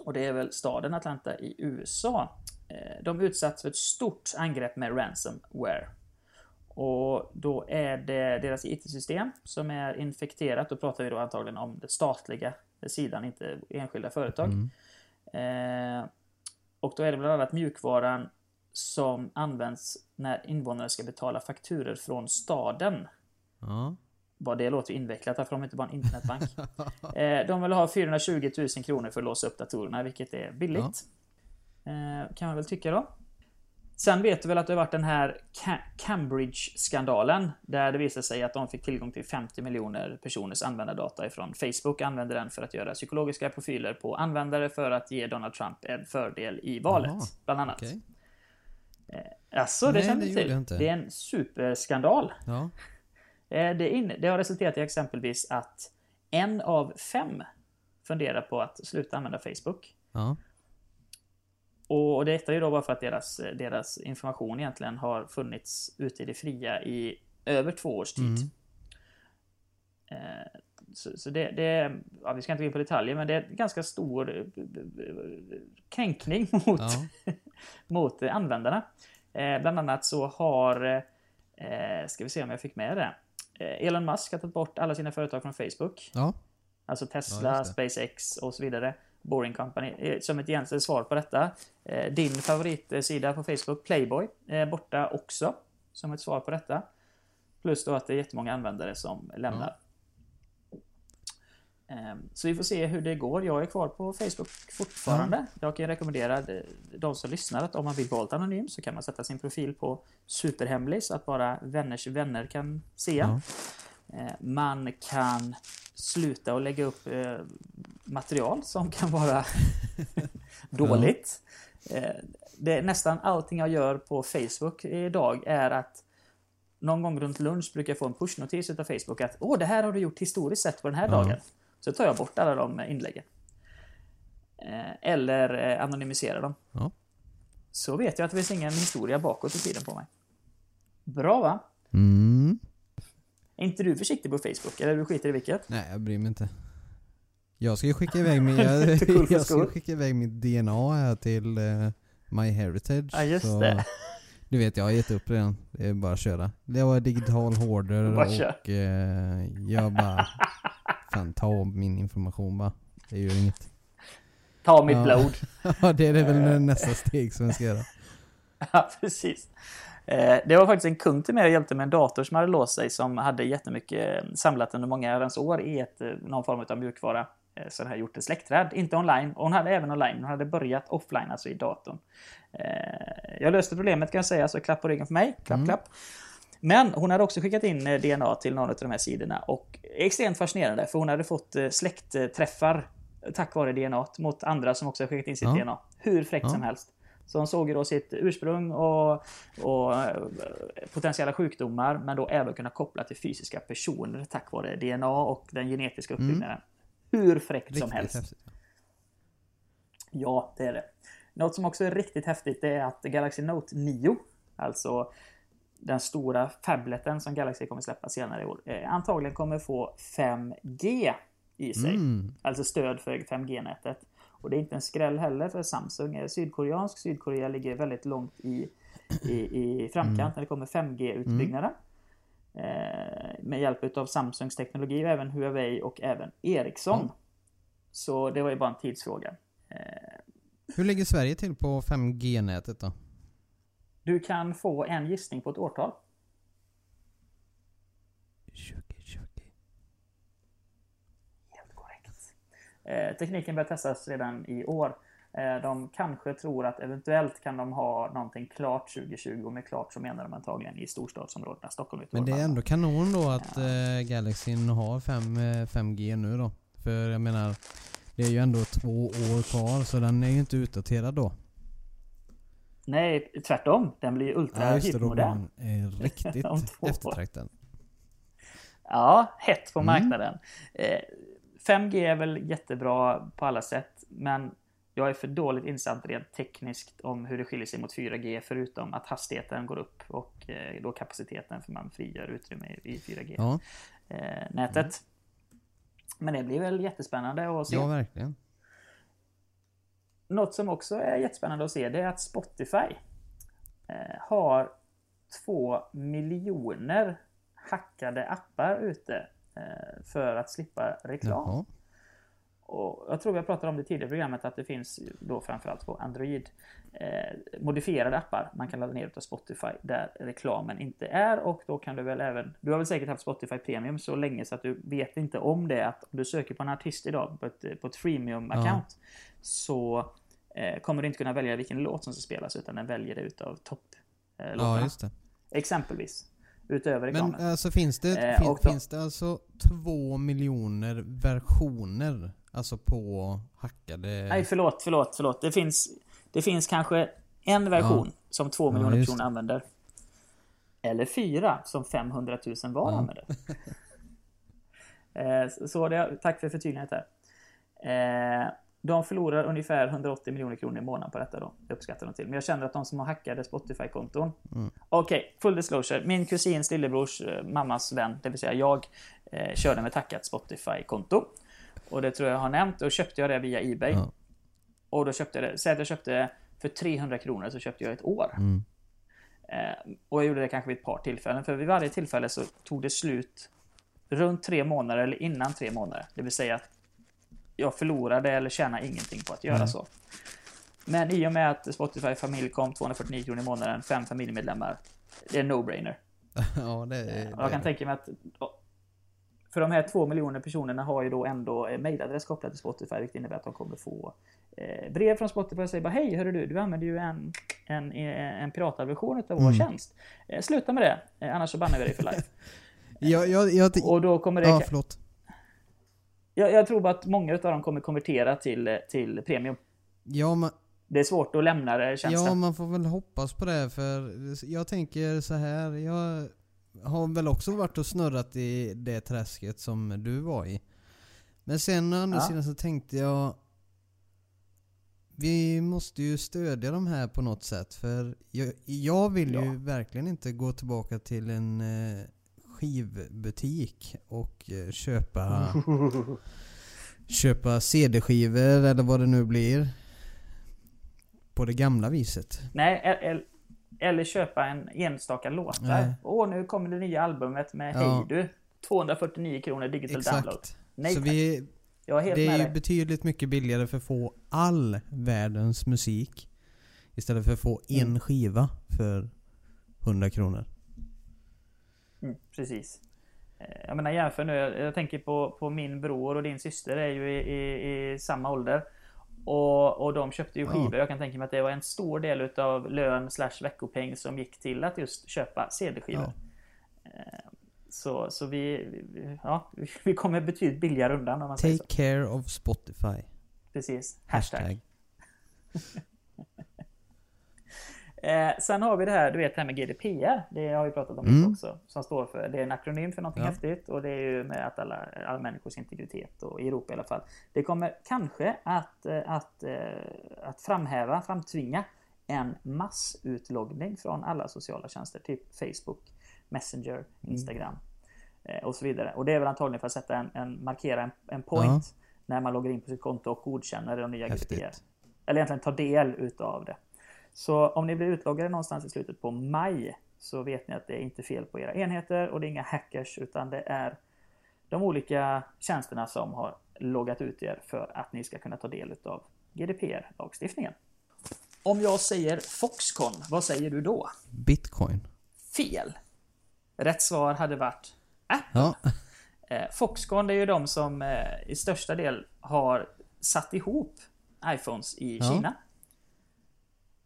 Och det är väl staden Atlanta i USA. Eh, de utsattes för ett stort angrepp med ransomware. Och då är det deras IT-system som är infekterat. Då pratar vi då antagligen om den statliga sidan, inte enskilda företag. Mm. Eh, och då är det bland annat mjukvaran som används när invånare ska betala fakturer från staden. Ja. Vad det låter invecklat, för de är inte bara en internetbank. [laughs] eh, de vill ha 420 000 kronor för att låsa upp datorerna, vilket är billigt. Eh, kan man väl tycka då. Sen vet du väl att det har varit den här Ca- Cambridge-skandalen. Där det visade sig att de fick tillgång till 50 miljoner personers användardata ifrån Facebook. Använde den för att göra psykologiska profiler på användare för att ge Donald Trump en fördel i valet. Jaha, bland annat. Okej. Alltså, det Nej, kände det du till. inte. Det är en superskandal. Ja. Eh, Det, in, det har resulterat i exempelvis att en av fem funderar på att sluta använda Facebook. Ja. Och detta är ju då bara för att deras, deras information egentligen har funnits ute i det fria i över två års tid. Mm. Eh, Så, så det, det, ja, vi ska inte gå in på detaljer, men det är en ganska stor eh, kränkning [laughs] mot, Ja. [laughs] mot eh, användarna. Eh, bland annat så har, eh, ska vi se om jag fick med det, eh, Elon Musk har tagit bort alla sina företag från Facebook. Ja. Alltså Tesla, SpaceX och så vidare. Boring Company. Eh, Som ett egentligen svar på detta. eh, Din favoritsida på Facebook, Playboy, är borta också. Som ett svar på detta. Plus då att det är jättemånga användare som lämnar. Ehm, Så vi får se hur det går. Jag är kvar på Facebook fortfarande. Jag kan rekommendera de- som lyssnar att om man vill vara anonym så kan man sätta sin profil på superhemlig så att bara vänners vänner kan se. Eh, Man kan sluta och lägga upp eh, material som [laughs] kan vara [laughs] dåligt. Eh, Det, nästan allting jag gör på Facebook idag är att någon gång runt lunch brukar jag få en pushnotis utav Facebook att Åh, det här har du gjort historiskt sett på den här Ja. dagen. Så tar jag bort alla de inläggen. Eh, Eller eh, anonymiserar dem. Ja. Så vet jag att det finns ingen historia bakåt i tiden på mig. Bra va? Mm. Är inte du försiktig på Facebook? Eller du skiter i vilket? Nej, jag bryr mig inte. Jag ska ju skicka iväg min, [laughs] jag, cool jag ska skicka iväg mitt DNA här till eh, MyHeritage. Ja, just så, det. Du vet, jag har gett upp redan. Det är bara att köra. Det var digital hoarder och eh, jag bara... Fan, ta min information bara. Det gör inget. Ta mitt Ja. blod. [laughs] Ja, det är väl nästa steg som jag ska göra. [laughs] Ja, precis. Eh, Det var faktiskt en kund till mig och hjälpte med en dator som hade låst sig som hade jättemycket eh, samlat under många herrans år i ett, eh, någon form av mjukvara. Så den här gjort ett släktträd, inte online. Och hon hade även online, hon hade börjat offline, alltså i datorn. Jag löste problemet kan jag säga, så klapp på ryggen för mig. Klapp, Mm. klapp. Men hon hade också skickat in DNA till någon av de här sidorna och extremt fascinerande för hon hade fått släktträffar tack vare DNA mot andra som också har skickat in sitt Ja. DNA. Hur fräckt Ja. som helst. Så hon såg ju då sitt ursprung och, och eh, potentiella sjukdomar men då även kunna koppla till fysiska personer tack vare DNA och den genetiska uppbyggnaden. Hur fräckt som Riktigt helst. häftigt. Ja, det är det. Något som också är riktigt häftigt är att Galaxy Note 9, alltså den stora tableten som Galaxy kommer släppa senare i år, eh, antagligen kommer få 5G i sig. Mm. Alltså stöd för 5G-nätet. Och det är inte en skräll heller för Samsung är sydkoreansk. Sydkorea ligger väldigt långt i, i, i framkant när det kommer 5G-utbyggnaden. Eh, med hjälp av Samsungs teknologi och även Huawei och även Ericsson. Ja. Så det var ju bara en tidsfråga. Eh, Hur ligger Sverige till på 5G-nätet då? Du kan få en gissning på ett årtal. 2020. Helt korrekt. Eh, tekniken börjar testas redan i år. Eh, de kanske tror att eventuellt kan de ha någonting klart 2020 och med klart så menar de antagligen i storstadsområdena Stockholm, Men det är ändå kanon då att eh, Galaxyn har 5, eh, 5G nu då. För jag menar, det är ju ändå två år kvar så den är ju inte utdaterad då. Nej, tvärtom. Den blir ultra Ja det, den eh, riktigt [laughs] eftertraktad. Ja, hett på Mm. marknaden. Eh, 5G är väl jättebra på alla sätt, men jag är för dåligt insatt rent tekniskt om hur det skiljer sig mot 4G, förutom att hastigheten går upp och eh, då kapaciteten, för man frigör utrymme i 4G-nätet. Ja, Men det blir väl jättespännande att se. ja verkligen. Något som också är jättespännande att se det är att Spotify eh, har två miljoner hackade appar ute eh, för att slippa reklam. Jaha. Och jag tror har pratat om det tidigare i programmet att det finns då framförallt på Android eh, modifierade appar man kan ladda ner utav Spotify där reklamen inte är och då kan du väl även Du har väl säkert haft Spotify Premium så länge så att du vet inte om det att om du söker på en artist idag på ett, på ett freemium account så eh, kommer du inte kunna välja vilken låt som ska spelas utan den väljer det utav topp eh, Ja låtarna. just det. Exempelvis. Utöver Men reklamen. alltså finns det, Eh, fin, finns det alltså två miljoner versioner? Alltså på hackade... Nej, förlåt, förlåt, förlåt. Det finns, det finns kanske en version Ja. som två Ja, miljoner just personer använder. Eller fyra som 500 000 var Ja. använder. [laughs] Eh, så- det, tack för förtydligandet här. Eh, De förlorar ungefär 180 miljoner kronor i månaden på detta då. Uppskattar de till. Men jag känner att de som har hackade Spotify-konton. Mm. Okej, full disclosure. Min kusins lillebrors eh, mammas vän, det vill säga jag, eh, körde med tackat Spotify-konto. Och det tror jag har nämnt. Och köpte jag det via Ebay. Ja. Och då köpte jag det, säg att jag köpte det för 300 kronor så köpte jag ett år. Mm. Eh, och jag gjorde det kanske vid ett par tillfällen. För vid varje tillfälle så tog det slut runt tre månader eller innan tre månader. Det vill säga att jag förlorade eller tjänade ingenting på att göra Nej. så. Men i och med att Spotify familj kom 249 kronor i månaden, fem familjemedlemmar. Det är en no-brainer. [laughs] ja det är... Och jag kan tänka mig att för de här två miljoner personerna har ju då ändå eh, mailadress kopplad till Spotify, vilket innebär att de kommer få eh, brev från Spotify och säger bara hej, hörru du, du använder ju en, en, eh, en piratad version av vår Mm. tjänst. Sluta med det, annars så bannar vi dig för life. [laughs] Jag, jag, jag, Och då kommer det... ja, förlåt. Jag, jag tror bara att många av dem kommer konvertera till, till premium. Ja, man, Det är svårt att lämna det, känns ja, man får väl hoppas på det för jag tänker så här. Jag har väl också varit och snurrat i det träsket som du var i. Men sen å andra Ja. sidan så tänkte jag vi måste ju stödja de här på något sätt för jag, jag vill ju Ja. verkligen inte gå tillbaka till en eh, skivbutik och eh, köpa [laughs] köpa CD-skivor eller vad det nu blir. På det gamla viset. Nej, eller, eller köpa en enstaka låtar. Nej. Åh, nu kommer det nya albumet med Ja. Hej du. 249 kronor digital download. Exakt. Nej Så tack. vi, Jag är helt det är dig. betydligt mycket billigare för att få all världens musik. Istället för att få en Mm. skiva för 100 kronor. Mm, precis. Eh, Jag menar jämför nu, jag tänker på, på min bror och din syster är ju i, i, i samma ålder. Och, och de köpte ju Ja. skivor. Jag kan tänka mig att det var en stor del utav lön slash veckopeng som gick till att just köpa CD-skivor. Ja. Så, så vi, ja, [laughs] vi kommer betydligt billigare undan om man säger Take så. care of Spotify. Precis. Hashtag. Hashtag. [laughs] Eh, sen har vi det här, du vet det här med GDPR. Det har vi pratat om Mm. också. Som står för, det är en akronym för någonting Ja. häftigt. Och det är ju med att alla, alla människors integritet och i Europa i alla fall. Det kommer kanske att, eh, att, eh, att framhäva, framtvinga en massutloggning från alla sociala tjänster. Typ Facebook, Messenger, Mm. Instagram eh, och så vidare. Och det är väl antagligen för att sätta en, en markera en, en point när man loggar in på sitt konto och godkänner de nya Häftigt. GDPR. Eller egentligen ta del utav det. Så om ni blir utloggade någonstans i slutet på maj så vet ni att det är inte fel på era enheter och det är inga hackers utan det är de olika tjänsterna som har loggat ut er för att ni ska kunna ta del utav GDPR-lagstiftningen. Om jag säger Foxconn, vad säger du då? Bitcoin. Fel! Rätt svar hade varit Apple. Ja. [laughs] Eh, Foxconn är ju de som eh, i största del har satt ihop iPhones i Ja. Kina.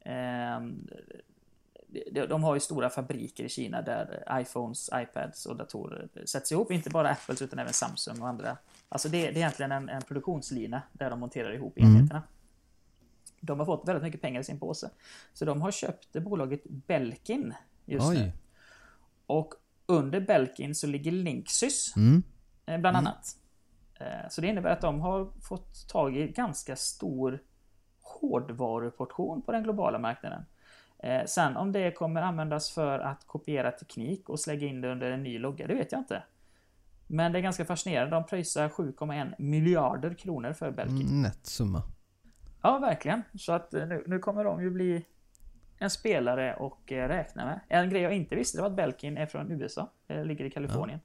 Ehm, de, har ju stora fabriker i Kina där iPhones, iPads och datorer sätts ihop. Inte bara Apples utan även Samsung och andra. Alltså det, det är egentligen en, en produktionslina där de monterar ihop Mm. enheterna. De har fått väldigt mycket pengar i sin påse. Så de har köpt bolaget Belkin just nu. Oj. Och under Belkin så ligger Linksys Mm. eh, bland annat. Eh, Så det innebär att de har fått tag i ganska stor hårdvaruportion på den globala marknaden. Eh, Sen om det kommer användas för att kopiera teknik och lägga in det under en ny logga, det vet jag inte. Men det är ganska fascinerande. De pröjsar 7,1 miljarder kronor för Belkin. Mm, Nätt summa. Ja, verkligen. Så att eh, nu, nu kommer de ju bli en spelare och eh, räkna med. En grej jag inte visste var att Belkin är från USA. eh, Ligger i Kalifornien.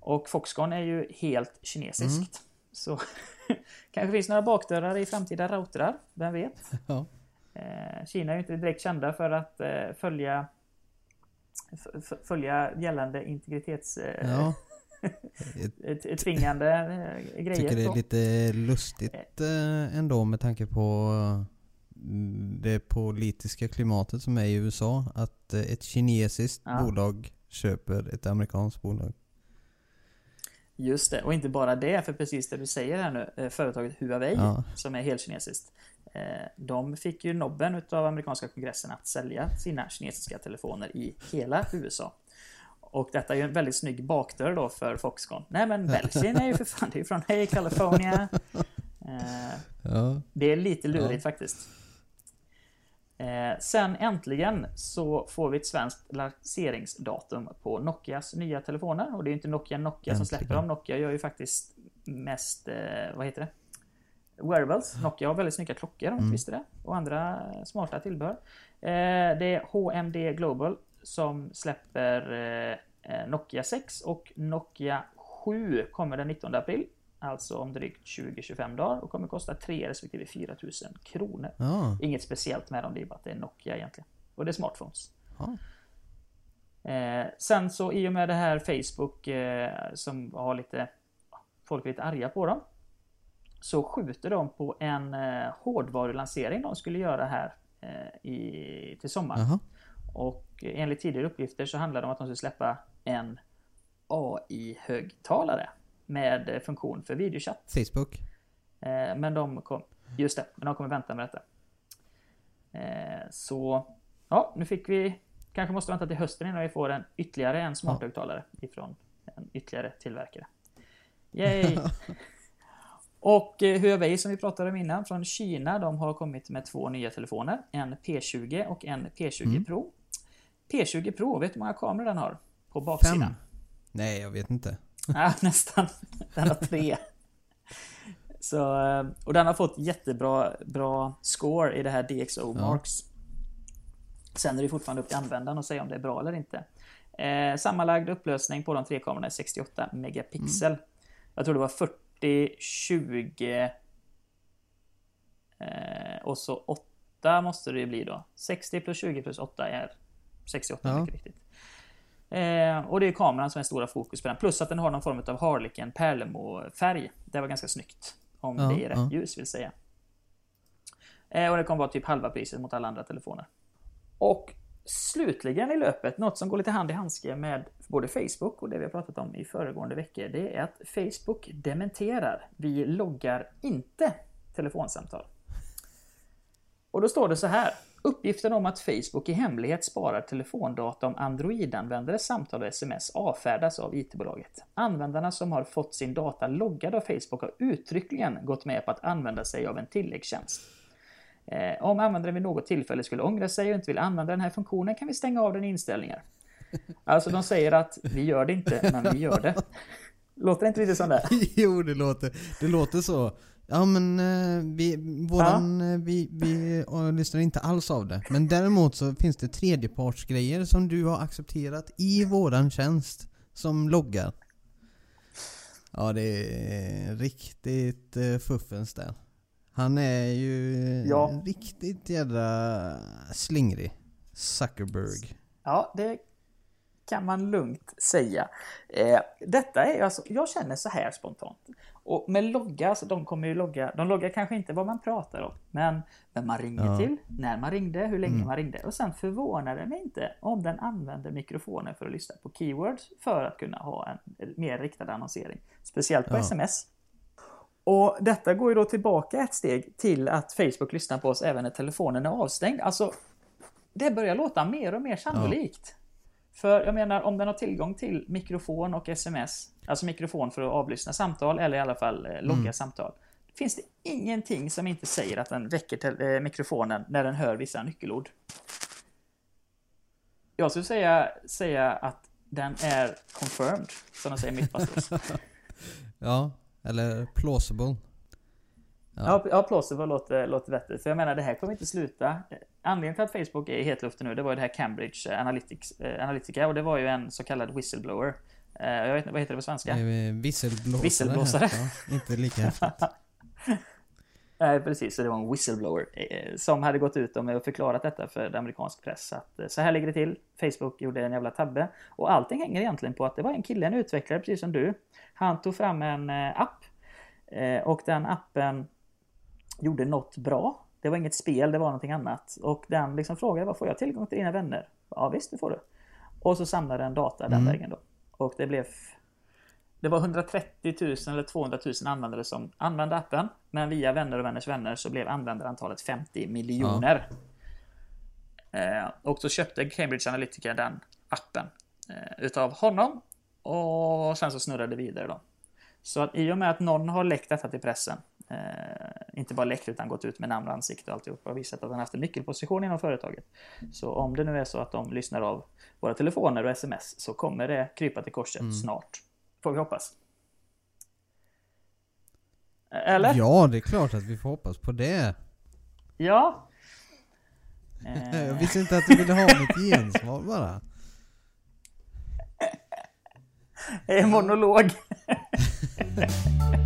Och Foxconn är ju helt kinesiskt. Så [laughs] kanske finns några bakdörrar i framtida routrar. Vem vet? Ja. Eh, Kina är ju inte direkt kända för att eh, följa följa gällande integritets... eh, Ja. [laughs] tvingande grejer. tycker det är lite lustigt ändå med tanke på mm, det politiska klimatet som är i USA. Att ett kinesiskt Ja. bolag köper ett amerikanskt bolag. Just det, och inte bara det, för precis det du säger här nu, eh, företaget Huawei, Ja. som är helt kinesiskt. eh, De fick ju nobben utav amerikanska kongressen att sälja sina kinesiska telefoner i hela USA. Och detta är ju en väldigt snygg bakdörr då för Foxconn. Nej men Belkin är ju för fan, det är ju från Hey California. [laughs] Eh, Ja. det är lite lurigt Ja. faktiskt. Eh, sen äntligen så får vi ett svenskt lanseringsdatum på Nokias nya telefoner. Och det är ju inte Nokia Nokia som släpper Äntligen. dem. Nokia gör ju faktiskt mest, eh, vad heter det? Wearables. Nokia har väldigt snygga klockor om Mm. visste det. Och andra smarta tillbehör. Eh, det är HMD Global som släpper eh, eh, Nokia 6 och Nokia 7 kommer den 19 april. Alltså om drygt 20-25 dagar och kommer kosta 3 respektive 4 000 kronor. Ja. Inget speciellt med dem, det är bara att det är Nokia egentligen. Och det är smartphones. ja. Eh, sen så i och med det här Facebook eh, som har lite Folk är lite arga på dem. Så skjuter de på en eh, hårdvarulansering de skulle göra här eh, i, till sommaren. Jaha. Och enligt tidigare uppgifter så handlar det om att de skulle släppa en AI-högtalare med eh, funktion för videochatt. Facebook. Eh, Men de kom, just det, men de kommer vänta med detta. Eh, Så, ja, nu fick vi, kanske måste vänta till hösten innan vi får en ytterligare en smarthögtalare ifrån en ytterligare tillverkare. Yay! [laughs] Och Huawei som vi pratade om innan från Kina, de har kommit med två nya telefoner. En P20 och en P20 Mm. Pro. P20 Pro, vet du hur många kameror den har? På baksidan? Fem. Nej, jag vet inte. Ja, [laughs] nästan. Den har tre. Så, eh, och den har fått jättebra bra score i det här DxO Marks. Sen är det fortfarande upp till användaren att säga om det är bra eller inte. Eh, sammanlagd upplösning på de tre kamerorna är 68 megapixel. Mm. Jag tror det var 40, 20 eh, och så 8 måste det ju bli då. 60 plus 20 plus 8 är 68 ja. mycket riktigt. Eh, och det är kameran som är stora fokus på den. Plus att den har någon form av Harlequin Perlemo-färg. Det var ganska snyggt. Om ja, det är rätt ja. ljus vill säga. Eh, och det kommer vara typ halva priset mot alla andra telefoner. Och slutligen i löpet, något som går lite hand i handske med både Facebook och det vi har pratat om i föregående veckor, det är att Facebook dementerar. Vi loggar inte telefonsamtal. Och då står det så här. Uppgiften om att Facebook i hemlighet sparar telefondata om Android-användares samtal och sms avfärdas av IT-bolaget. Användarna som har fått sin data loggad av Facebook har uttryckligen gått med på att använda sig av en tilläggstjänst. Eh, om användaren vid något tillfälle skulle ångra sig och inte vill använda den här funktionen kan vi stänga av den i inställningar. [laughs] Alltså de säger att vi gör det inte, men vi gör det. [laughs] Låter det inte lite sån där? jo, det låter, det låter så. Ja men eh, vi, våran, ja. Eh, vi, vi och, lyssnar inte alls av det. Men däremot så finns det tredjepartsgrejer som du har accepterat i våran tjänst. Som loggar. Ja det är riktigt fuffens där. Han är ju ja. riktigt jävla slingrig. Zuckerberg. Ja, det kan man lugnt säga. Eh, detta är alltså, jag känner så här spontant. Och med logga, alltså de kommer ju logga, de loggar kanske inte vad man pratar om, men vem man ringer ja. till, när man ringde, hur länge mm. man ringde. Och sen förvånar det mig inte om den använder mikrofonen för att lyssna på keywords för att kunna ha en mer riktad annonsering. Speciellt på ja. sms. Och detta går ju då tillbaka ett steg till att Facebook lyssnar på oss även när telefonen är avstängd. Alltså, det börjar låta mer och mer sannolikt. Ja. För jag menar, om den har tillgång till mikrofon och sms, alltså mikrofon för att avlyssna samtal eller i alla fall eh, logga mm. samtal. Finns det ingenting som inte säger att den väcker till, eh, mikrofonen när den hör vissa nyckelord. Jag skulle säga, säga att den är confirmed, som de säger i Mythbusters. [laughs] ja, eller plausible. Ja, ja plausible låter, låter bättre. För jag menar, det här kommer inte sluta. Anledningen till att Facebook är i hetluften nu, det var ju det här Cambridge Analytics, eh, Analytica och det var ju en så kallad whistleblower. Eh, jag vet inte, vad heter det på svenska? Visselblåsare. Visselblåsare. Ja, inte lika häftigt. [laughs] Nej, precis. Så det var en whistleblower eh, som hade gått ut och förklarat detta för amerikansk press. Att så här ligger det till. Facebook gjorde en jävla tabbe. Och allting hänger egentligen på att det var en kille, en utvecklare precis som du. Han tog fram en app. Och den appen gjorde något bra. Det var inget spel, det var någonting annat. Och den liksom frågade, vad får jag tillgång till dina vänner? Ja visst, det får du. Och så samlade den data den mm. vägen då. Och det blev... Det var 130 000 eller 200 000 användare som använde appen. Men via vänner och vänners vänner så blev användarantalet 50 miljoner. Ja. Eh, och så köpte Cambridge Analytica den appen eh, utav honom. Och sen så snurrade det vidare då. Så att i och med att någon har läckt detta till pressen inte bara läckt utan gått ut med namn och ansikte och alltihop och visat att han haft en nyckelposition inom företaget. Så om det nu är så att de lyssnar av våra telefoner och sms så kommer det krypa till korset mm. snart. Får vi hoppas. Eller? Ja, det är klart att vi får hoppas på det. Ja. [laughs] Jag visste inte att du ville ha mitt [laughs] gensvar bara. En monolog. [laughs]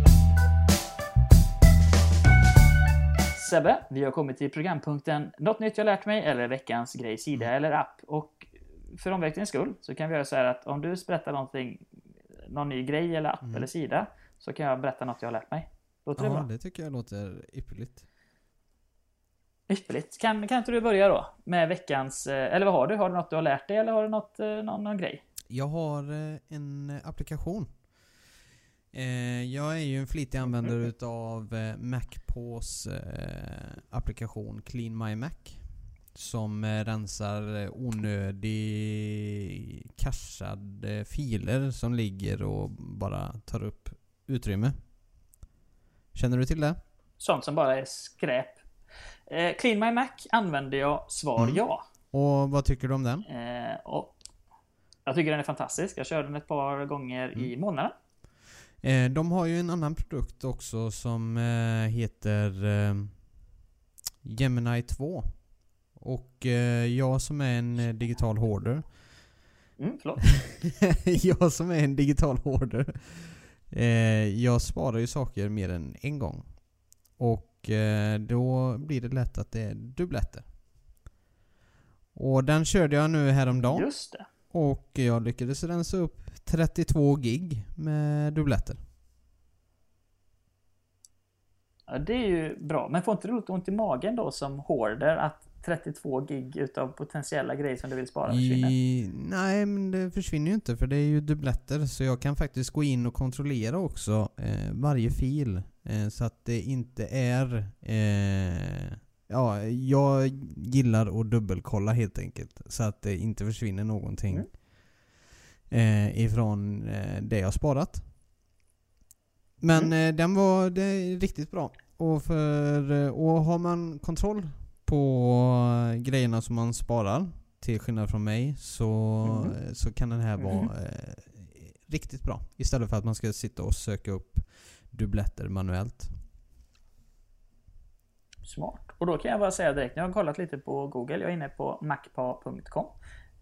Sebbe, vi har kommit till programpunkten Något nytt jag lärt mig eller veckans grej, sida mm. eller app. Och för omväxlings skull så kan vi göra så här att om du berättar någonting, någon ny grej eller app mm. eller sida så kan jag berätta något jag har lärt mig. Låter ja, det bra? det tycker jag låter ypperligt. Ypperligt. Kan, kan inte du börja då med veckans, eh, eller vad har du? Har du något du har lärt dig eller har du något, eh, någon, någon grej? Jag har eh, en applikation jag är ju en flitig användare mm. utav eh, MacPaws eh, applikation Clean My Mac. Som rensar onödig cashade filer som ligger och bara tar upp utrymme. Känner du till det? Sånt som bara är skräp. Clean My Mac använder jag, svar mm. ja. Och vad tycker du om den? och Jag tycker den är fantastisk. Jag körde den ett par gånger Mm. i månaden. Eh, de har ju en annan produkt också som eh, heter eh, Gemini 2. Och eh, jag som är en eh, digital hoarder Mm, förlåt. [laughs] jag som är en digital hoarder eh, Jag sparar ju saker mer än en gång. Och eh, då blir det lätt att det är dubbletter. Och den körde jag nu häromdagen. Just det. Och jag lyckades rensa upp 32 gig med dubbletter. Ja, det är ju bra. Men får inte du lite ont i magen då som hoarder att 32 gig utav potentiella grejer som du vill spara försvinner? I, nej, men det försvinner ju inte för det är ju dubbletter. Så jag kan faktiskt gå in och kontrollera också eh, varje fil. Eh, så att det inte är... Eh, ja, jag gillar att dubbelkolla helt enkelt. Så att det inte försvinner någonting Mm. eh, ifrån eh, det jag sparat. Men Mm. eh, den var det riktigt bra. Och, för, eh, och har man kontroll på eh, grejerna som man sparar, till skillnad från mig, så, eh, så kan den här vara Mhm. eh, riktigt bra. Istället för att man ska sitta och söka upp dubbletter manuellt. Smart. Och då kan jag bara säga direkt, jag har kollat lite på Google, jag är inne på macpa.com.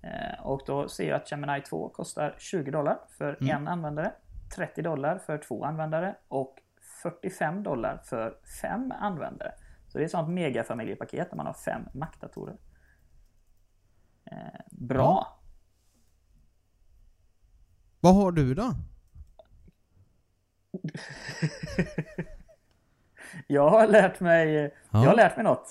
Eh, och då ser jag att Gemini 2 kostar 20 dollar för Mm. en användare, 30 dollar för två användare och 45 dollar för fem användare. Så det är ett sånt megafamiljepaket där man har fem Mac-datorer. Eh, bra! Ja. Vad har du då? [laughs] Jag har lärt mig, Ja. jag har lärt mig något.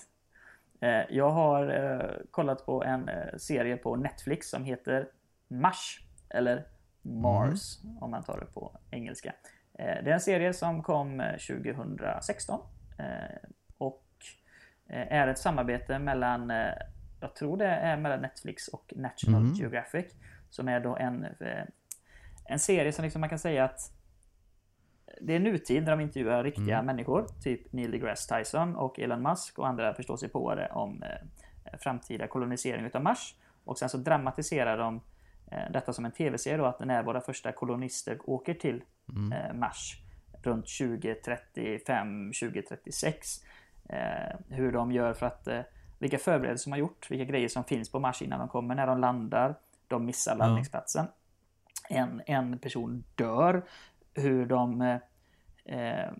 Eh, Jag har eh, kollat på en eh, serie på Netflix som heter Mars. Eller Mars om man tar det på engelska. Det är en serie som kom eh, 2016. eh, Och är ett samarbete mellan, jag tror det är mellan Netflix och National Mhm. Geographic. Som är då en, en serie som liksom man kan säga att det är nutid när de intervjuar riktiga människor, typ Neil deGrasse Tyson och Elon Musk och andra förståsigpåare om eh, framtida kolonisering utav Mars. Och sen så dramatiserar de eh, detta som en tv-serie då, att när våra första kolonister åker till eh, Mars runt 2035, 2036. Eh, hur de gör för att, eh, vilka förberedelser de har gjort, vilka grejer som finns på Mars innan de kommer, när de landar, de missar landningsplatsen. En, en person dör, hur de eh, eh,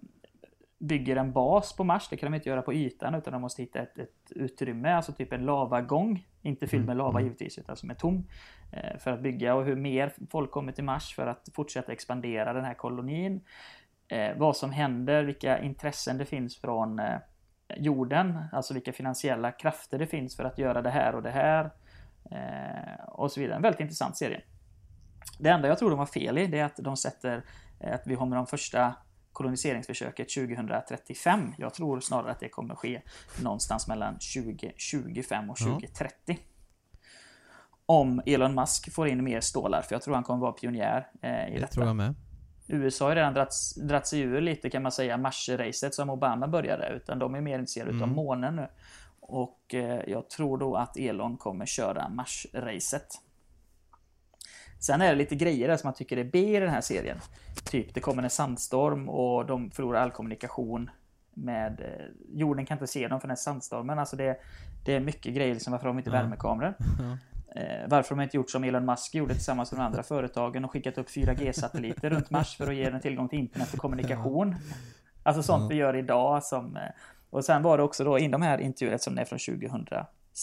bygger en bas på Mars. Det kan de inte göra på ytan utan de måste hitta ett, ett utrymme, alltså typ en lavagång. Inte fylld med lava givetvis utan som är tom. Eh, för att bygga och hur mer folk kommer till Mars för att fortsätta expandera den här kolonin. Vad som händer, vilka intressen det finns från jorden, alltså vilka finansiella krafter det finns för att göra det här och det här. Och så vidare. En väldigt intressant serie. Det enda jag tror de har fel i det är att de sätter att vi har med de första koloniseringsförsöket 2035. Jag tror snarare att det kommer ske någonstans mellan 2025 och Ja. 2030. Om Elon Musk får in mer stålar, för jag tror han kommer vara pionjär eh, i Det detta. tror jag med. USA har redan dratt, dratt sig ur lite kan man säga Mars-racet som Obama började utan de är mer intresserade utav månen nu. Och eh, jag tror då att Elon kommer köra Mars-racet. Sen är det lite grejer där som man tycker är B i den här serien. Typ det kommer en sandstorm och de förlorar all kommunikation med eh, jorden kan inte se dem för den här sandstormen. Alltså det, det är mycket grejer liksom varför de inte Ja. värmekameror. [laughs] Eh, varför de inte gjort som Elon Musk gjorde tillsammans med de andra företagen och skickat upp 4G-satelliter runt Mars för att ge den tillgång till internet och kommunikation. Alltså sånt vi gör idag som... eh, Och sen var det också då in de här intervjuerna som är från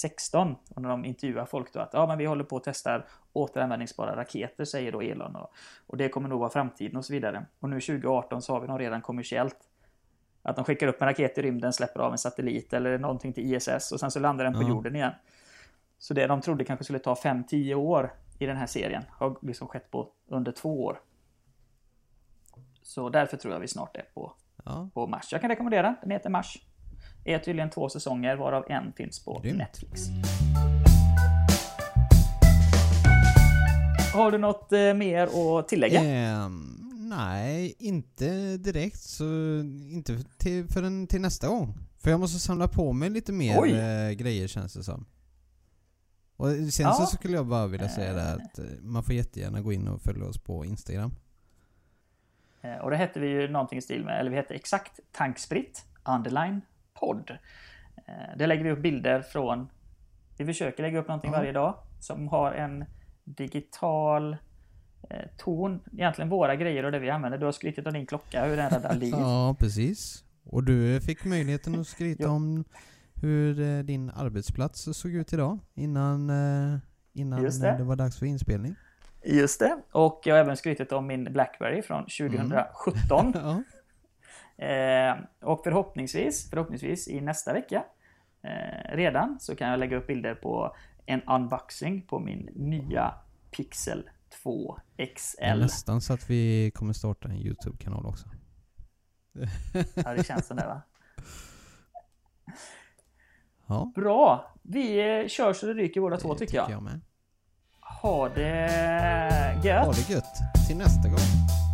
2016 och när de intervjuar folk då att ja men vi håller på att testa återanvändningsbara raketer säger då Elon och, och det kommer nog vara framtiden och så vidare. Och nu 2018 så har vi dem redan kommersiellt. Att de skickar upp en raket i rymden, släpper av en satellit eller någonting till ISS och sen så landar den på Ja. jorden igen. Så det de trodde kanske skulle ta 5-10 år i den här serien har liksom skett på under två år. Så därför tror jag vi snart är på, Ja. på Mars. Jag kan rekommendera, den heter Mars. Är tydligen två säsonger varav en finns på Grymt. Netflix. Har du något eh, mer att tillägga? Ehm, nej, inte direkt. Så inte till, förrän till nästa gång. För jag måste samla på mig lite mer Oj. eh, grejer känns det som. Och sen Ja. så skulle jag bara vilja säga det att eh, man får jättegärna gå in och följa oss på Instagram. Och det hette vi ju någonting i stil med, eller vi hette exakt tankspritt underline podd. Eh, Där lägger vi upp bilder från, vi försöker lägga upp någonting Ja. varje dag som har en digital eh, ton. Egentligen våra grejer och det vi använder. Du har skrytit om din klocka, hur den räddar liv. [laughs] Ja, precis. Och du fick möjligheten att skryta om hur eh, din arbetsplats såg ut idag innan, innan det. det. var dags för inspelning. Just det. Och jag har även skrytit om min Blackberry från 2017. [laughs] Ja. Eh, och förhoppningsvis, förhoppningsvis i nästa vecka eh, redan så kan jag lägga upp bilder på en unboxing på min nya Pixel 2 Det är XL. nästan så att vi kommer starta en YouTube-kanal också. Ja, det känns det va? [laughs] Ja, Bra! Vi eh, kör så det ryker båda två det tycker jag. jag med. Ha det gött! Ha det gött. Till nästa gång.